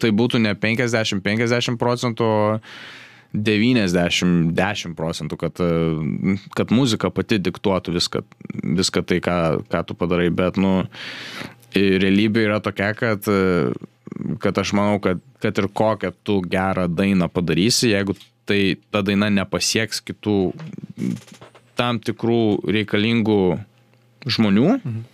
tai būtų ne 50-50 procentų, 90-10 procentų, kad, kad muzika pati diktuotų viską, viską tai, ką, ką tu padarai, bet, nu, realybė yra tokia, kad, kad aš manau, kad, kad ir kokią tu gerą dainą padarysi, jeigu tai ta daina nepasieks kitų tam tikrų reikalingų žmonių, mhm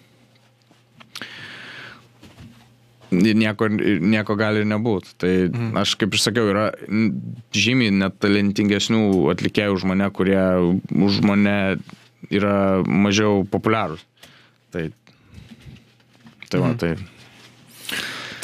nieko, nieko gali nebūti. Tai mhm. aš, kaip ir sakiau, yra žymiai net talentingesnių atlikėjų už mane, kurie už mane yra mažiau populiarūs. Tai, tai va, mhm. tai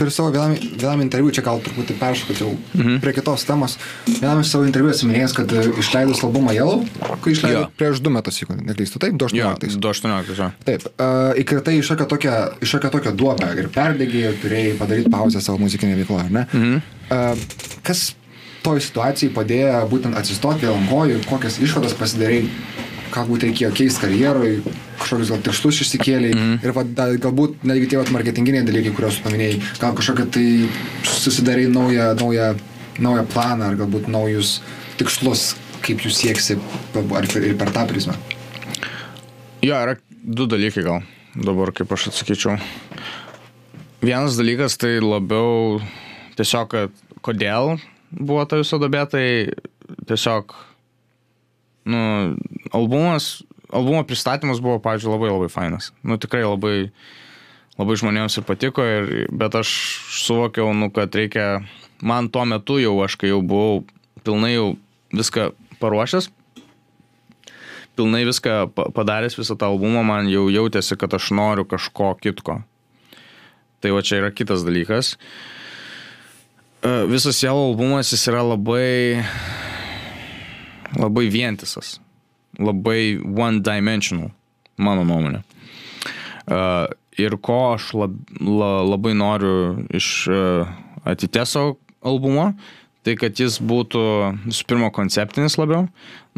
turiu savo vienam, vienam interviu, čia gal truputį peršokiau mhm. prie kitos temos. Vienam iš savo interviu esi minėjęs, kad e, išleidus albumą Yellow, kai išleidai prieš du metus, jeigu neklystu, taip, 2018. 2018, Taip, uh, įkritai iš šiokią tokią, duobę ir perdėgiai ir turėjai padaryti pauzę savo muzikinėje veikloje, ar ne? Mhm. Uh, kas toj situacijai padėjo būtent atsistoti ant kojų, kokias išvadas pasidarai, galbūt reikėjo keisti karjeroj, kažkokius gal tikslus išsikėlė mm. ir va, da, galbūt netgi tie marketinginiai dalykai, kuriuos paminėjai, gal kažkokia tai susidarai naują, naują, naują planą ar galbūt naujus tikslus, kaip jūs sieksi ar ir per tą prizmę. Jo, yra du dalykai gal dabar, kaip aš atsakyčiau. Vienas dalykas tai labiau tiesiog, kad kodėl buvo ta viso dobė, tai tiesiog, nu, albumas albumo pristatymas buvo, pavyzdžiui, labai labai fainas. Nu, tikrai labai, labai žmonėms ir patiko, ir, bet aš suvokiau, nu, kad reikia, man tuo metu jau, aš kai jau buvau pilnai jau viską paruošęs, pilnai viską padaręs visą tą albumą, man jau jautėsi, kad aš noriu kažko kitko. Tai va čia yra kitas dalykas. E, visas jau albumas jis yra labai, labai vientisas labai one-dimensional, mano nuomonė. Uh, ir ko aš lab, la, labai noriu iš uh, Atiteso albumo, tai kad jis būtų visų pirma konceptinis labiau.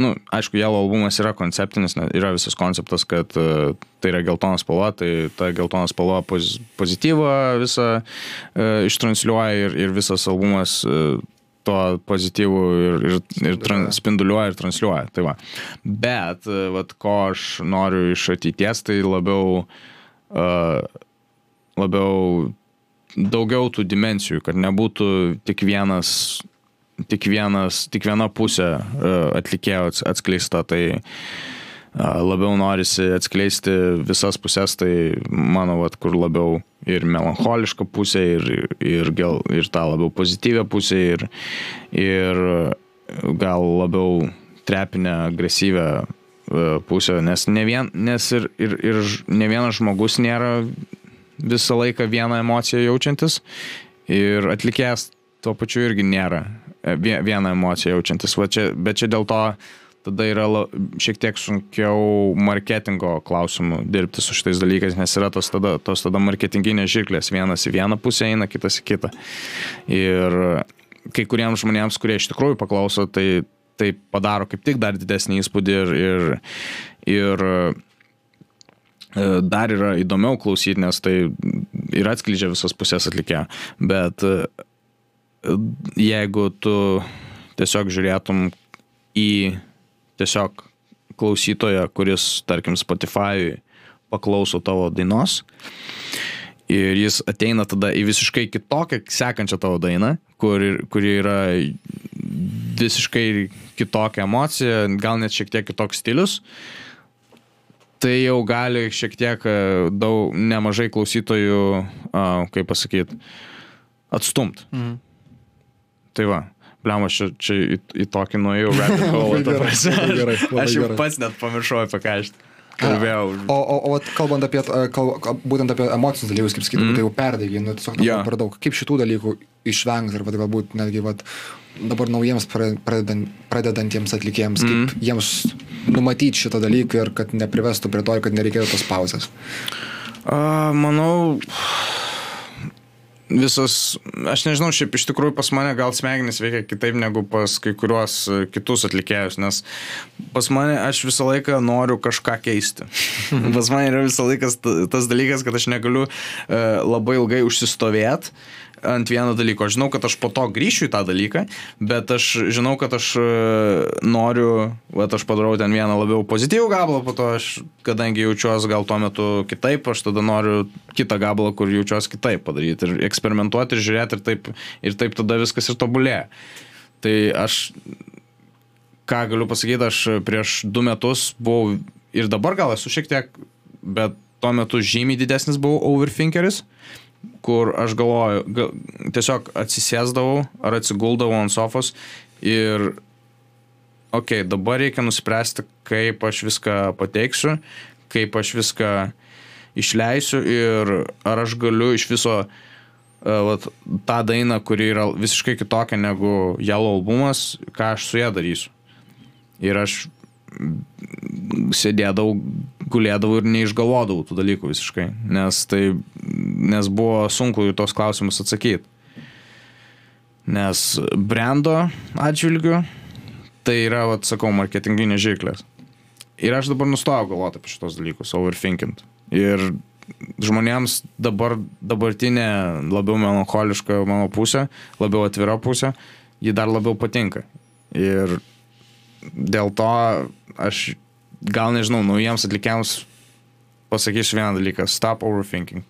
Nu, aišku, Yellow albumas yra konceptinis, yra visas konceptas, kad uh, tai yra geltona spalva, tai ta geltona spalva poz, pozityvą visą uh, ištransliuoja ir, ir visas albumas uh, to pozityvų ir, ir, ir trans, spinduliuoja ir transliuoja. Tai va. Bet, vat, ko aš noriu iš ateities, tai labiau, uh, labiau daugiau tų dimensijų, kad nebūtų tik vienas tik, vienas, tik viena pusė e, atlikėjo atskleista, tai e, labiau norisi atskleisti visas pusės, tai mano, vat, kur labiau ir melancholiška pusė, ir, ir, gal, ir tą labiau pozityvę pusę, ir, ir gal labiau trepinę, agresyvę e, pusę, nes, ne, vien, nes ir, ir, ir ne vienas žmogus nėra visą laiką vieną emociją jaučiantis ir atlikėjas tuo pačiu irgi nėra E, vieną emociją jaučiantis. Va čia, bet čia dėl to tada yra la, šiek tiek sunkiau marketingo klausimų dirbti su šitais dalykais, nes yra tos tada, tos tada marketinginės žirklės. Vienas į vieną pusę eina, kitas į kitą. Ir kai kuriems žmonėms, kurie iš tikrųjų paklauso, tai, tai padaro kaip tik dar didesnį įspūdį ir, ir, ir e, dar yra įdomiau klausyti, nes tai ir atskleidžia visas pusės atlikėjo. Bet jeigu tu tiesiog žiūrėtum į tiesiog klausytoją, kuris, tarkim, Spotify paklauso tavo dainos ir jis ateina tada į visiškai kitokią sekančią tavo dainą, kuri, kuri yra visiškai kitokia emocija, gal net šiek tiek kitoks stilius, tai jau gali šiek tiek e, daug, nemažai klausytojų, kaip pasakyti, atstumt. Mhm. Tai va. Bliam, aš čia, čia į, į tokį nuėjau rabbit hole, ta prasme. Aš jau pats net pamiršau apie ką aš kalbėjau. O, o, o kalbant apie, kalb, būtent apie emocinius dalykus, kaip sakyti, mm. tai jau perdegi, nu, tiesiog yeah. per daug. Kaip šitų dalykų išvengti, arba galbūt netgi vat, dabar naujiems pradedant, pradedantiems atlikėjams, mm. kaip jiems numatyti šitą dalyką ir kad neprivestų prie to, kad nereikėtų tos pauzės? Uh, manau, visas, aš nežinau, šiaip iš tikrųjų pas mane gal smegenys veikia kitaip negu pas kai kuriuos e, kitus atlikėjus, nes pas mane aš visą laiką noriu kažką keisti. pas mane yra visą laiką tas dalykas, kad aš negaliu uh, labai ilgai užsistovėti ant vieno dalyko. Žinau, kad aš po to grįšiu į tą dalyką, bet aš žinau, kad aš e, noriu, bet aš padarau ten vieną labiau pozityvų gabalą, po to aš, kadangi jaučiuosi gal tuo metu kitaip, aš tada noriu kitą gabalą, kur jaučiuosi kitaip padaryti ir eksperimentuoti ir žiūrėti ir taip, ir taip tada viskas ir tobulėja. Tai aš, ką galiu pasakyti, aš prieš du metus buvau ir dabar gal esu šiek tiek, bet tuo metu žymiai didesnis buvau overthinkeris kur aš galvoju, gal, tiesiog atsisėsdavau ar atsiguldavau ant sofos ir, okei, okay, dabar reikia nuspręsti, kaip aš viską pateiksiu, kaip aš viską išleisiu ir ar aš galiu iš viso uh, vat, tą dainą, kuri yra visiškai kitokia negu Yellow albumas, ką aš su ją darysiu. Ir aš sėdėdavau, gulėdavau ir neišgalvodavau tų dalykų visiškai, nes, tai, nes buvo sunku į tos klausimus atsakyti. Nes brendo atžvilgiu tai yra, vat, sakau, marketinginės žirklės. Ir aš dabar nustojau galvoti apie šitos dalykus, overthinkint. Ir žmonėms dabar, dabartinė labiau melancholiška mano pusė, labiau atvira pusė, ji dar labiau patinka. Ir dėl to aš gal nežinau, naujiems atlikėjams pasakysiu vieną dalyką. Stop overthinking.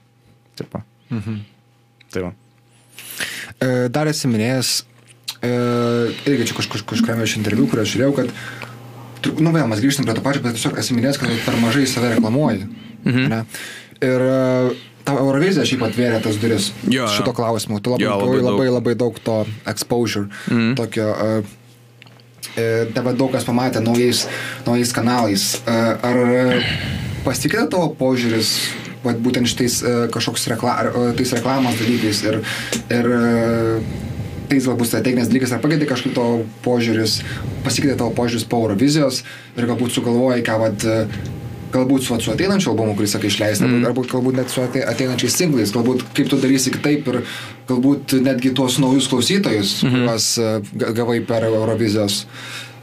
Taip. Mhm. Taip. E, dar esi minėjęs, e, irgi čia kažkur kažkuriame iš interviu, kurį aš žiūrėjau, kad, nu vėl mes grįžtam prie to pačio, bet tiesiog esi minėjęs, kad per mažai save reklamuoji. Mhm. Ne? Ir e, tau Eurovizija šiaip atvėrė tas duris jo, šito jo. klausimu. Tu labai, jo, labai, labai, labai daug to exposure, mhm. tokio uh, dabar daug kas pamatė naujais, naujais kanalais. E, ar pasikeitė tavo požiūris vat, būtent šitais e, kažkoks rekla, tais reklamos dalykais ir, ir tais galbūt strateginės dalykas, ar pakeitė kažkaip tavo požiūris, pasikeitė tavo požiūris po Eurovizijos ir galbūt sugalvojai, ką, vat, galbūt su, su ateinančiu albumu, kuris sakai išleista, mm. arba galbūt net su ate- ateinančiais singlais, galbūt kaip tu darysi kitaip ir galbūt netgi tuos naujus klausytojus, mm -hmm. kuriuos e, ga- gavai per Eurovizijos.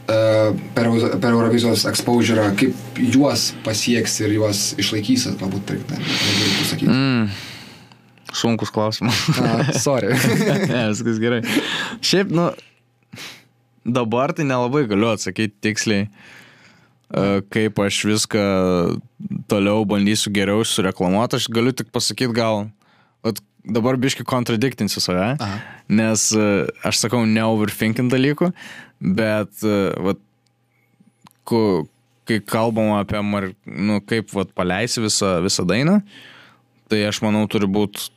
e, Per, per Eurovizijos exposure, kaip juos pasieks ir juos išlaikysi, galbūt taip, ne, negaliu pasakyti. Mm. Sunkus klausimas. A, sorry. ne, viskas gerai. Šiaip, nu, dabar tai nelabai galiu atsakyti tiksliai, e, kaip aš viską toliau bandysiu geriau sureklamuoti. Aš galiu tik pasakyti gal, dabar biški kontradiktinsiu save, Aha. nes e, aš sakau neoverthinking dalykų, bet e, vat, ku, kai kalbam apie, mar, nu, kaip vat, paleisi visą, visą dainą, tai aš manau turi būti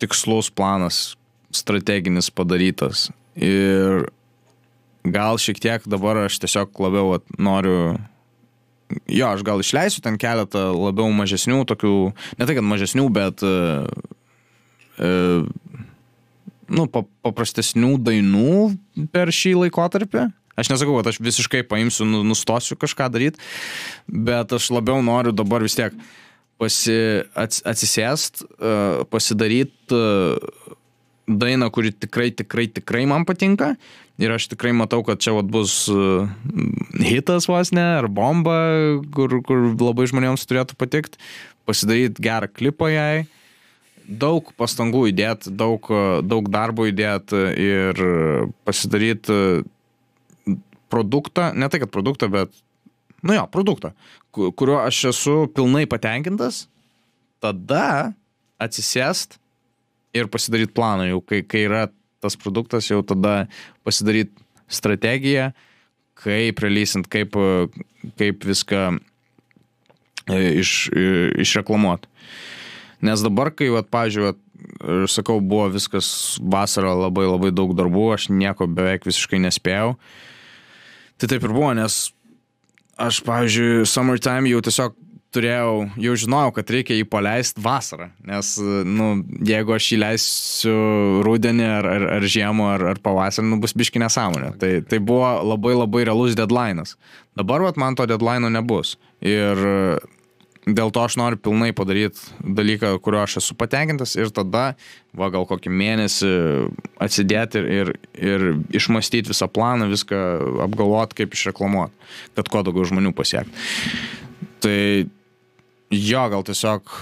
tikslus planas, strateginis padarytas. Ir gal šiek tiek dabar aš tiesiog labiau vat, noriu. Jo, aš gal išleisiu ten keletą labiau mažesnių, tokių, ne tai kad mažesnių, bet, e, e, nu, pa, paprastesnių dainų per šį laikotarpį. Aš nesakau, kad aš visiškai paimsiu, nu- nustosiu kažką daryti, bet aš labiau noriu dabar vis tiek pasi, ats, atsisėst, uh, pasidaryti uh, dainą, kuri tikrai, tikrai, tikrai man patinka. Ir aš tikrai matau, kad čia vat, bus uh, hitas vos ne, ar bomba, kur, kur labai žmonėms turėtų patikti. Pasidaryti gerą klipą jai. Daug pastangų įdėti, daug, uh, daug darbo įdėti ir pasidaryti produktą, ne tai kad produktą, bet, nu jo, produktą, ku- kuriuo aš esu pilnai patenkintas, tada atsisėst ir pasidaryti planą jau, kai, kai yra tas produktas, jau tada pasidaryti strategiją, kaip releasint, kaip, kaip viską e, iš, e, išreklamuoti. Nes dabar, kai, vat, pavyzdžiui, vat, sakau, buvo viskas vasarą labai labai daug darbų, aš nieko beveik visiškai nespėjau. Tai taip ir buvo, nes aš, pavyzdžiui, summertime jau tiesiog turėjau, jau žinojau, kad reikia jį paleisti vasarą, nes, nu, jeigu aš jį leisiu rudenį ar, ar, ar žiemą ar, ar pavasarį, nu, bus biški nesąmonė. Tai, tai buvo labai labai realus deadline'as. Dabar, vat, man to deadline'o nebus. Ir dėl to aš noriu pilnai padaryti dalyką, kuriuo aš esu patenkintas ir tada, va, gal kokį mėnesį atsidėti ir, ir, ir išmastyti visą planą, viską apgalvoti, kaip išreklamuoti, kad kuo daugiau žmonių pasiekti. Tai jo, gal tiesiog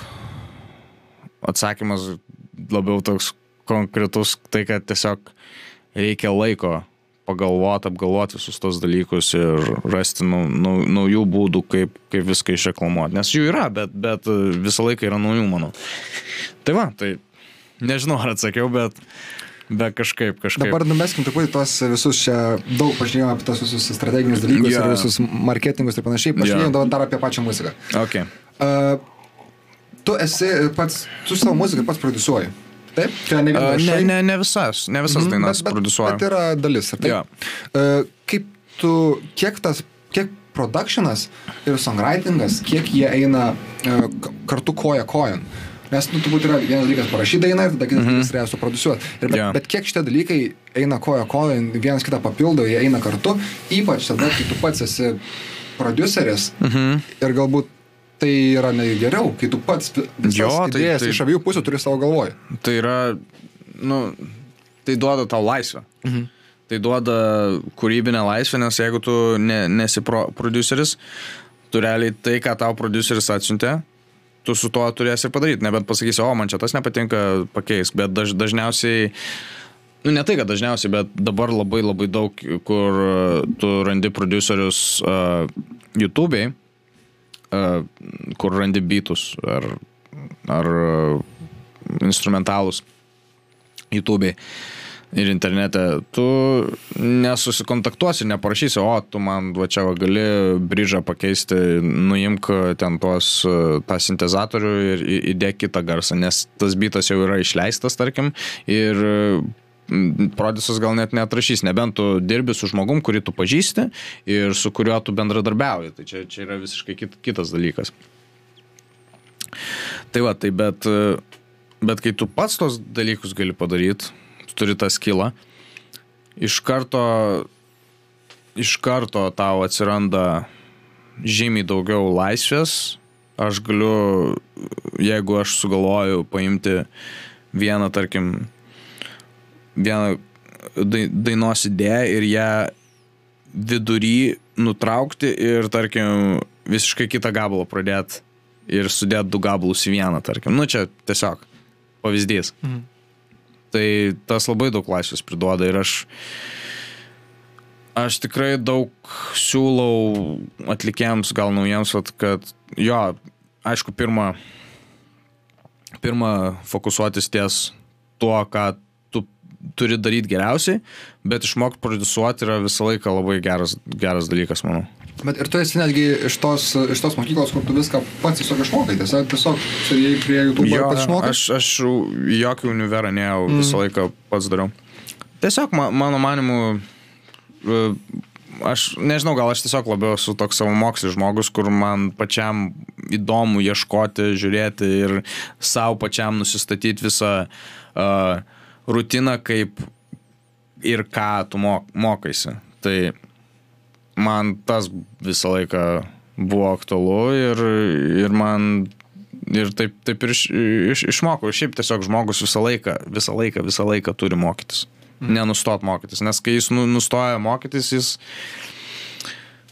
atsakymas labiau toks konkretus, tai kad tiesiog reikia laiko pagalvoti, apgalvoti visus tos dalykus ir rasti nau, nau, naujų būdų, kaip, kaip viską išreklamuoti. Nes jų yra, bet, bet visą laiką yra naujų, manau. Tai va, tai nežinau, ar atsakiau, bet, bet kažkaip, kažkaip. Dabar numeskim truputį tos visus čia, daug pažiūrėjome apie tos visus strateginius dalykus yeah. ir visus marketingus ir panašiai. Jo. yeah. dar apie pačią muziką. Okay. Uh, tu esi pats, tu savo muziką pats produsuoji. Taip? Tai ne, Uh, ne, ne, ne visas, ne visas mm, dainas bet, bet, yra dalis, ar taip? Jo. Uh, kaip tu, kiek tas, kiek productionas ir songwritingas, kiek jie eina uh, kartu koja kojon? Nes, nu, turbūt yra vienas dalykas parašyti dainą ir tada kitas dalykas yra suprodusuoti. Bet, Jo. bet kiek šitie dalykai eina koja kojon, vienas kitą papildo, jie eina kartu, ypač tada, kai tu pats esi produceris Mhm. ir galbūt tai yra ne geriau, kai tu pats Jo, tai- idėjas tai- iš abiejų pusių turi savo galvoje. Tai yra, nu, tai duoda tau laisvę. Mhm. Tai duoda kūrybinę laisvę, nes jeigu tu ne, nesi pro, produceris, tu realiai tai, ką tau produceris atsiuntė, tu su tuo turėsi padaryti. Nebent pasakysi, o man čia tas nepatinka, pakeisk. Bet daž, dažniausiai, nu ne tai, kad dažniausiai, bet dabar labai labai daug, kur uh, tu randi producerius uh, YouTube'ai, uh, kur randi beatus ar, ar uh, instrumentalus YouTube'ai ir internete, tu nesusikontaktuosi, neparašysi, o tu man va čia va, gali bryžą pakeisti, nuimk ten tuos, tą sintezatorių ir įdėk kitą garsą, nes tas bitas jau yra išleistas, tarkim, ir Prodisas gal net neatrašys, nebent tu dirbi su žmogum, kurį tu pažįsti ir su kuriuo tu bendradarbiauji. Tai čia, čia yra visiškai kit, kitas dalykas. Tai va, tai bet, bet kai tu pats tos dalykus gali padaryti, tu turi tą skilą, iš karto, iš karto tau atsiranda žymiai daugiau laisvės. Aš galiu, jeigu aš sugalvoju paimti vieną, tarkim, vieną dainos idėją ir ją vidury nutraukti ir, tarkim, visiškai kitą gabalą pradėti ir sudėti du gabalus į vieną, tarkim. Nu, čia tiesiog pavyzdys. Mhm. Tai tas labai daug laisvės priduoda ir aš, aš tikrai daug siūlau atlikėjams, gal naujiems, vat, kad jo, aišku, pirmą, pirmą fokusuotis ties tuo, ką tu turi daryti geriausiai, bet išmokti produsuoti yra visą laiką labai geras, geras dalykas, manau. Bet ir tu esi netgi iš tos, iš tos mokyklos, kur tu viską pats tiesiog išmokai, tiesiog, tiesiog sėdėjai prie YouTube ir pats išmokai? Aš, aš jokį univerą neėjau, mm. visą laiką pats dariau. Tiesiog, ma, mano manimu, e, aš nežinau, gal aš tiesiog labiau esu toks savo mokslis žmogus, kur man pačiam įdomu ieškoti, žiūrėti ir savo pačiam nusistatyti visą uh, rutiną, kaip ir ką tu mok, mokaisi. Tai man tas visą laiką buvo aktualu ir, ir man ir taip, taip ir iš, iš, išmokau. Šiaip tiesiog žmogus visą laiką, visą laiką, visą laiką turi mokytis. Mm. Nenustot mokytis. Nes kai jis nu, nustoja mokytis, jis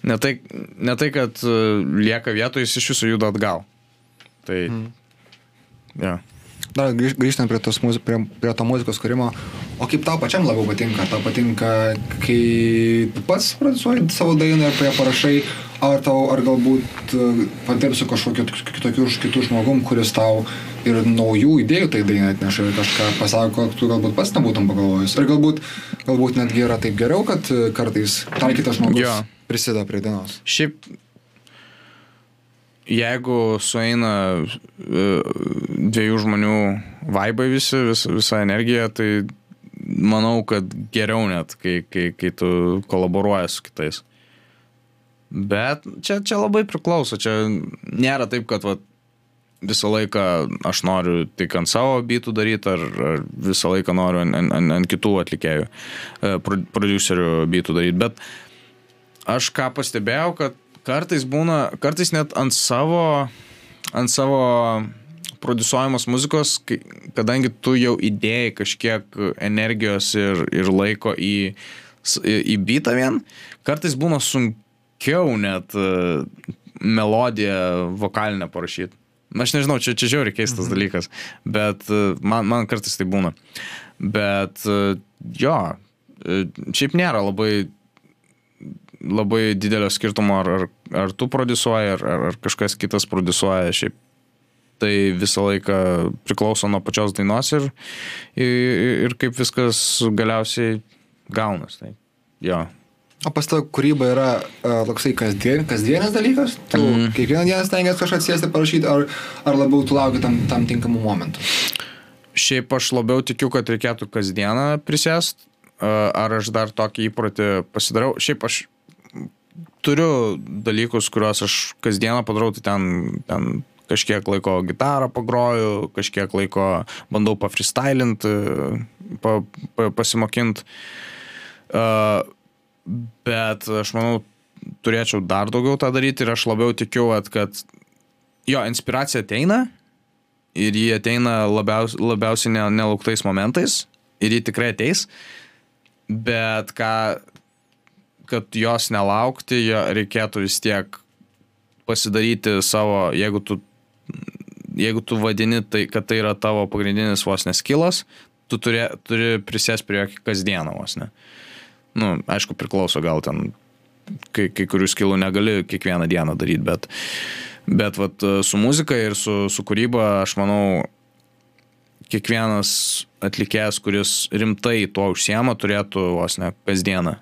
ne tai, ne tai kad e, lieka vietoje, jis iš viso juda atgal. Tai. Mm. Yeah. Dar grįžtant prie, tos, prie, prie to muzikos kūrimo, o kaip tau pačiam labiau patinka? Tau patinka, kai pats produsuoji savo dainą ir prie parašai, ar tau, ar galbūt e, padirbsi kažkokiu kitokiu kitų žmogum, kuris tau ir naujų idėjų tai dainai atneša ir kažką pasako, tu galbūt pats nebūtum pagalvojus. Ir galbūt, galbūt netgi yra taip geriau, kad e, kartais tai kitas žmogus jo. prisideda prie dainos. Šiaip jeigu sueina e, dviejų žmonių vaibai visi, vis, visa energija, tai manau, kad geriau net, kai, kai, kai tu kolaboruoji su kitais. Bet čia, čia labai priklauso, čia nėra taip, kad va, visą laiką aš noriu tik ant savo bitų daryti, ar, ar visą laiką noriu ant, ant, ant kitų atlikėjų, e, producerių bitų daryti. Bet aš ką pastebėjau, kad kartais būna, kartais net ant savo, ant savo produsuojamos muzikos, kadangi tu jau įdėjai kažkiek energijos ir, ir laiko į, į bitą vien, kartais būna sunkiau net e, melodiją vokalinę parašyti. Aš nežinau, čia, čia žiauriai keistas mhm. dalykas, bet e, man, man kartais tai būna. Bet e, jo, šiaip nėra labai labai didelio skirtumo, ar, ar, ar tu produsuoji, ar, ar, ar kažkas kitas produsuoja. Šiaip tai visą laiką priklauso nuo pačios dainos ir, ir, ir kaip viskas galiausiai gaunas. Tai, jo. O pas tavo kūryba yra uh, toksai kasdien, kasdienis dalykas? Tu mm. kiekvieną dieną stengiasi kažką atsėsti parašyti, ar, ar labiau tu lauki tam, tam tinkamų momentų? Šiaip aš labiau tikiu, kad reikėtų kasdieną prisėst, uh, ar aš dar tokį įprotį pasidarau. Šiaip aš turiu dalykus, kuriuos aš kasdieną padarau, tai ten, ten kažkiek laiko gitarą pagroju, kažkiek laiko bandau pafreestylint, pa, pa, pasimokint. Uh, bet aš manau, turėčiau dar daugiau tą daryti ir aš labiau tikiu, kad jo inspiracija ateina ir jį ateina labiaus, labiausiai nelauktais momentais ir jį tikrai ateis, bet ką kad jos nelaukti, reikėtų vis tiek pasidaryti savo, jeigu tu, jeigu tu vadini tai, kad tai yra tavo pagrindinis vos neskilas, tu turi, turi prisės prie jo kasdieną vos ne. Nu, aišku, priklauso gal ten, kai, kai kurių skilų negali kiekvieną dieną daryti, bet, bet vat, su muzika ir su, su kūryba, aš manau, kiekvienas atlikėjas, kuris rimtai tuo užsiema, turėtų vos ne kasdieną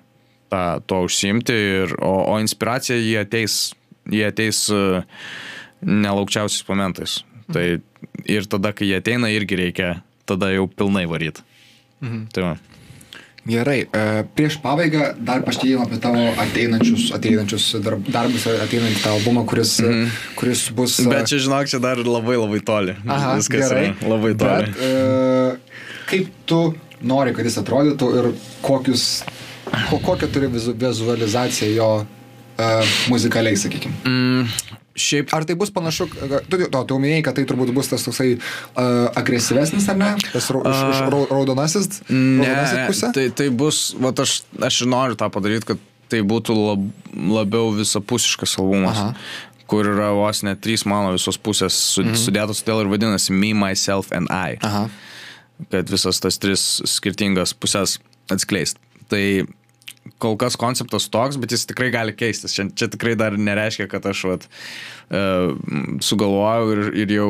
tą, tuo užsiimti, ir, o, o inspiracija jie ateis, jie ateis e, nelaukčiausiais momentais. Tai ir tada, kai jie ateina, irgi reikia tada jau pilnai varyti. Mhm. Tai va. Gerai, e, prieš pabaigą dar paštėjom apie tavo ateinančius, ateinančius darb, darbus, ateinantį tą albumą, kuris, mm. kuris bus. Bet čia, žinok, čia dar labai labai toli. Aha, Viskas gerai. labai toli. Bet, e, kaip tu nori, kad jis atrodytų ir kokius Ko, kokią turi vizu, vizualizaciją jo uh, muzikaliai, sakykime. Mm, šiaip. Ar tai bus panašu, tu, tu, tu minėjai, kad tai turbūt bus tas toksai uh, agresyvesnis, ar ne? Tas ra, uh, iš, iš raudonasis, raudonasis pusė? Tai, tai bus, va, aš, aš noriu tą padaryti, kad tai būtų lab, labiau visapusiškas albumas. Aha kur yra vos net trys mano visos pusės su, mhm. sudėtos, todėl ir vadinasi Me, Myself and I. Aha. Kad visas tas tris skirtingas pusės atskleist. Tai kol kas konceptas toks, bet jis tikrai gali keistis. Čia, čia tikrai dar nereiškia, kad aš vat, uh, sugalvojau ir, ir jau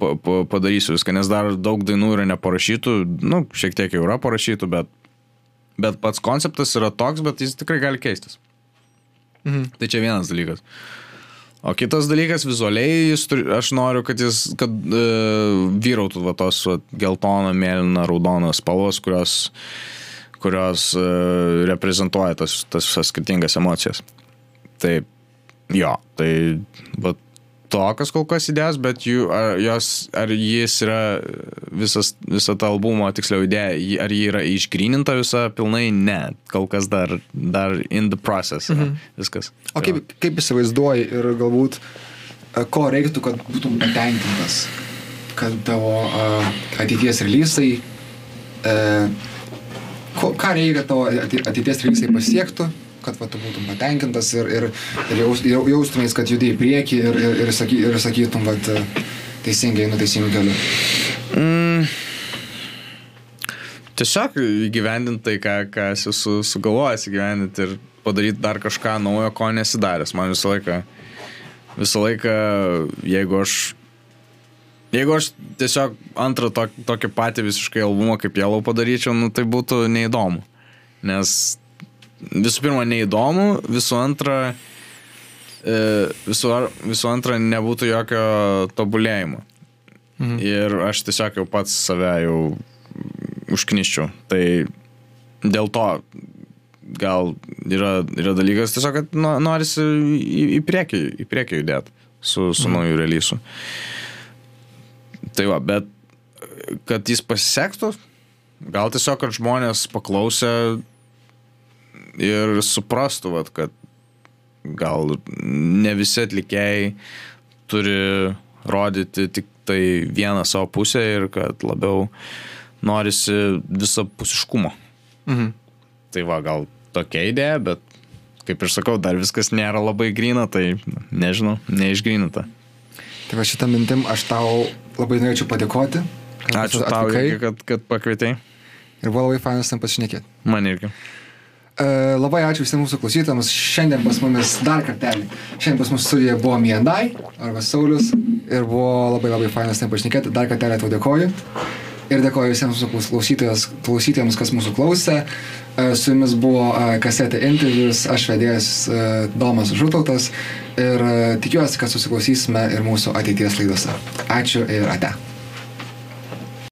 pa, pa, padarysiu viską, nes dar daug dainų yra neparašytų, nu, šiek tiek jau yra parašytų, bet, bet pats konceptas yra toks, bet jis tikrai gali keistis. Mhm. Tai čia vienas dalykas. O kitas dalykas, vizualiai, turi, aš noriu, kad jis, kad e, vyrautų va, tos va, geltona, mėlyna, raudona spalvos, kurios uh, kurios uh, reprezentuoja tas, tas visas skirtingas emocijas. Tai jo, tai bet tokios kol kas idėjas, bet jų, ar, jos, ar jis yra visas, visą tą albumą, tiksliau idėja, ar jį yra išgrininta visa pilnai, ne, kol kas dar, dar in the process mhm. viskas. O kaip, kaip įsivaizduoji ir galbūt e, ko reiktų, kad būtum patenkintas, kad tavo uh, ateities releasai uh, ko, ką reikia tavo ateities realisai pasiektų, kad va, tu būtum patenkintas ir, ir, ir jaus, jaustumės, kad judai į priekį ir, ir, ir, saky, ir sakytum, va, teisingai, nu teisingu keliu. Mm. Tiesiog įgyvendinti tai, ką, ką esi su, sugalvojęs įgyvendinti ir padaryti dar kažką naujo, ko nesidaręs. Man visą laiką, visą laiką, jeigu aš Jeigu aš tiesiog antrą to, tokį patį visiškai albumą kaip Yellow padaryčiau, nu, tai būtų neįdomu. Nes visų pirma neįdomu, visų antra, e, visų, visų antra nebūtų jokio tobulėjimo. Mhm. Ir aš tiesiog jau pats save jau užkniščiau. Tai dėl to gal yra, yra dalykas tiesiog, kad norisi į, į priekį, į priekį judėti su, su mhm. nauju releasu. Tai va, bet kad jis pasisektų, gal tiesiog, kad žmonės paklausę ir suprastų, vat, kad gal ne visi atlikėjai turi rodyti tik tai vieną savo pusę ir kad labiau norisi visapusiškumo. Mhm. Tai va, gal tokia idėja, bet kaip ir sakau, dar viskas nėra labai grina, tai nežinau, neišgrininta. Tai va šitą mintim aš tau labai norėčiau padėkoti. Ačiū tau, irgi, kad, kad pakvietei. Ir buvo labai fainas tam pasišnekėti. Man irgi. Uh, labai ačiū visiems mūsų klausytams. Šiandien pas mumis dar kartelį. Šiandien pas mus studijoje buvo Miendai arba Saulis. Ir buvo labai labai fainas tam pašnekėti. Dar kartelį tau dėkoju. Ir dėkoju visiems mūsų klausytojams, kas mūsų klausė. Uh, su jumis buvo uh, kasetė intervius, aš vedėjas Domas Žutautas ir e, tikiuosi, kad susiklausysime ir mūsų ateities laidose. Ačiū ir ate.